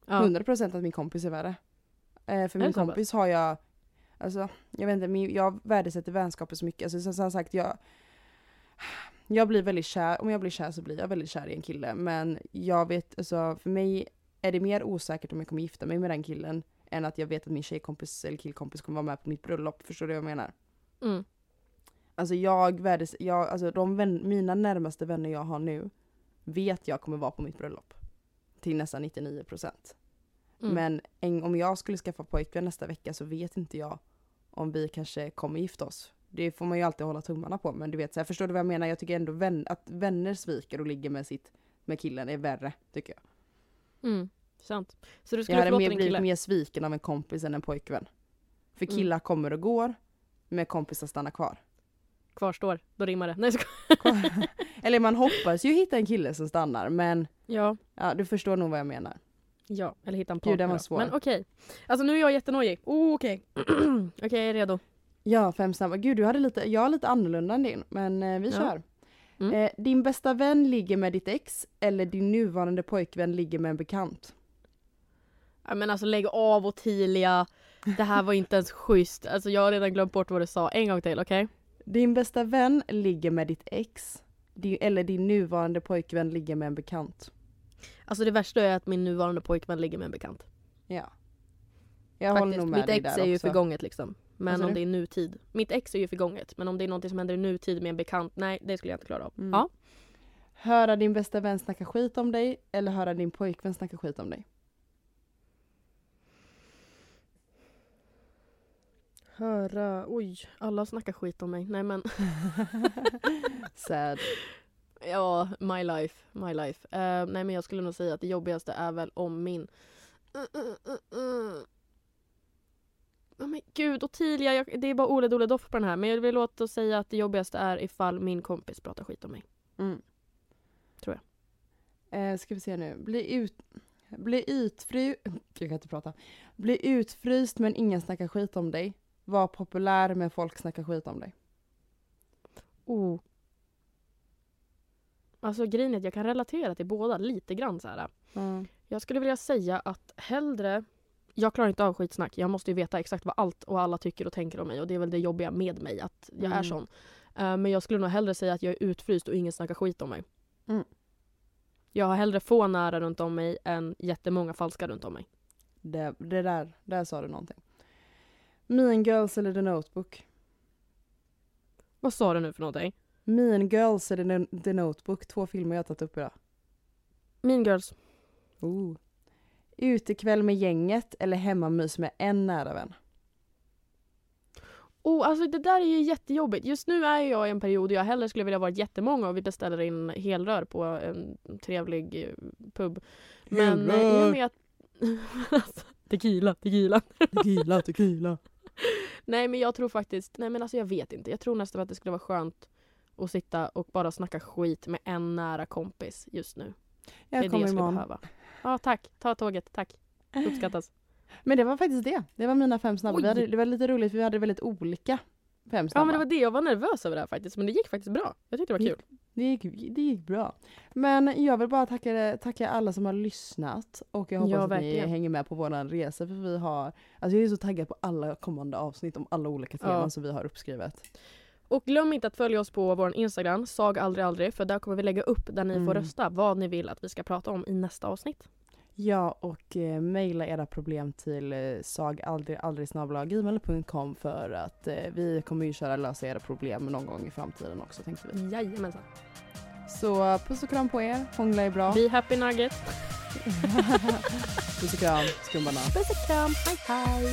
ja. 100% att min kompis är värre. Eh, för min kompis har jag, alltså jag vet inte, min, jag värdesätter vänskaper så mycket. Alltså som, som sagt, jag, jag blir väldigt kär, om jag blir kär så blir jag väldigt kär i en kille. Men jag vet, alltså för mig är det mer osäkert om jag kommer gifta mig med den killen än att jag vet att min tjejkompis eller killkompis kommer vara med på mitt bröllop. Förstår du vad jag menar? Mm. Alltså jag värdes, jag, alltså de vän, mina närmaste vänner jag har nu vet jag kommer vara på mitt bröllop. Till nästan 99%. Mm. Men en, om jag skulle skaffa pojkvän nästa vecka så vet inte jag om vi kanske kommer gifta oss. Det får man ju alltid hålla tummarna på men du vet så här, förstår du vad jag menar? Jag tycker ändå vän, att vänner sviker och ligger med sitt med killen är värre tycker jag. Mm. Sant. Så du Jag skulle hade mer, din blivit mer sviken av en kompis än en pojkvän. För Mm. killar kommer och går, men kompisar stannar kvar. Kvarstår, då rimmar det. Nej, jag skojar. <laughs> Eller man hoppas ju hitta en kille som stannar men Ja, ja, du förstår nog vad jag menar. ja, eller hitta en Gud, partner. den var svår. Men okej. Alltså nu är jag jättenojig. Oh, okej. <clears throat> okej, jag är redo. Ja, fem snabba. Gud, du hade lite, jag har lite annorlunda än din, men eh, vi Ja. kör. Mm. Eh, din bästa vän ligger med ditt ex eller din nuvarande pojkvän ligger med en bekant? Ja, men alltså lägg av Ottilia. Det här var inte ens schysst. Alltså jag har redan glömt bort vad du sa. En gång till, okej? Din bästa vän ligger med ditt ex din, eller din nuvarande pojkvän ligger med en bekant? Alltså det värsta är att min nuvarande pojkvän ligger med en bekant. Ja. Jag håller Faktiskt. nog med Mitt dig ex där är ju förgånget liksom. Men om det är nutid. Mitt ex är ju förgånget. Men om det är något som händer i nutid med en bekant, nej det skulle jag inte klara av. Mm. Ja. Höra din bästa vän snacka skit om dig eller höra din pojkvän snacka skit om dig? Höra, oj, alla snackar skit om mig. Nej men, <laughs> Sad. ja, my life, my life. Eh, nej men jag skulle nog säga att det jobbigaste är väl om min... Uh, uh, uh, uh. Oh, men gud, Ottilia, jag, det är bara Ole Dole Doff på den här. Men jag vill låta säga att det jobbigaste är ifall min kompis pratar skit om mig. Mm. Tror Eh, ska vi se nu. Bli ut... Bli utfry... Jag kan inte prata. Bli utfryst men ingen snackar skit om dig. Var populär men folk snackar skit om dig. Oh. Alltså grejen är att jag kan relatera till båda lite grann så här. Jag skulle vilja säga att hellre jag klarar inte av skitsnack. Jag måste ju veta exakt vad allt och alla tycker och tänker om mig och det är väl det jobbiga med mig att jag Mm. är sån. Eh, men jag skulle nog hellre säga att jag är utfryst och ingen snackar skit om mig. Mm. Jag har hellre få nära runt om mig än jättemånga falska runt om mig. Det, det där, där sa du någonting. Mean Girls eller The Notebook? Vad sa du nu för någonting? Mean Girls eller The- Notebook? Två filmer jag har tagit upp idag. Mean Girls. Oh. Utekväll med gänget eller hemmamys med en nära vän? Oh, alltså det där är ju jättejobbigt. Just nu är jag i en period där jag hellre skulle vilja vara jättemånga och vi beställer in helrör på en trevlig eh, pub. Men eh, i och Helrör! med att... alltså, <laughs> tequila, tequila. Tequila, tequila. <laughs> Nej men jag tror faktiskt, nej men alltså jag vet inte. Jag tror nästan att det skulle vara skönt att sitta och bara snacka skit med en nära kompis just nu. det är Jag det jag skulle imorgon. behöva. Ja tack, ta tåget, tack. Uppskattas. <laughs> Men det var faktiskt det. Det var mina fem snabba. Hade, det var lite roligt för vi hade väldigt olika fem snabba. Ja men det var det, jag var nervös över det här faktiskt. Men det gick faktiskt bra. Jag tyckte det var kul. Det gick, det gick bra. Men jag vill bara tacka, tacka alla som har lyssnat och jag hoppas Ja, att verkligen. ni hänger med på våran resa för vi har, alltså jag är så taggad på alla kommande avsnitt om alla olika teman Ja. som vi har uppskrivet. Och glöm inte att följa oss på vår Instagram, sag aldrig aldrig, för där kommer vi lägga upp där ni Mm. får rösta vad ni vill att vi ska prata om i nästa avsnitt. Ja och eh, mejla era problem till eh, sagaldrigaldrig.gmail.com för att eh, vi kommer ju köra lösa era problem någon gång i framtiden också tänkte vi. Jajamensan. Så puss och kram på er, hångla är bra. Be happy nugget. <laughs> puss och kram, skumbanan. Puss och kram, hej hej!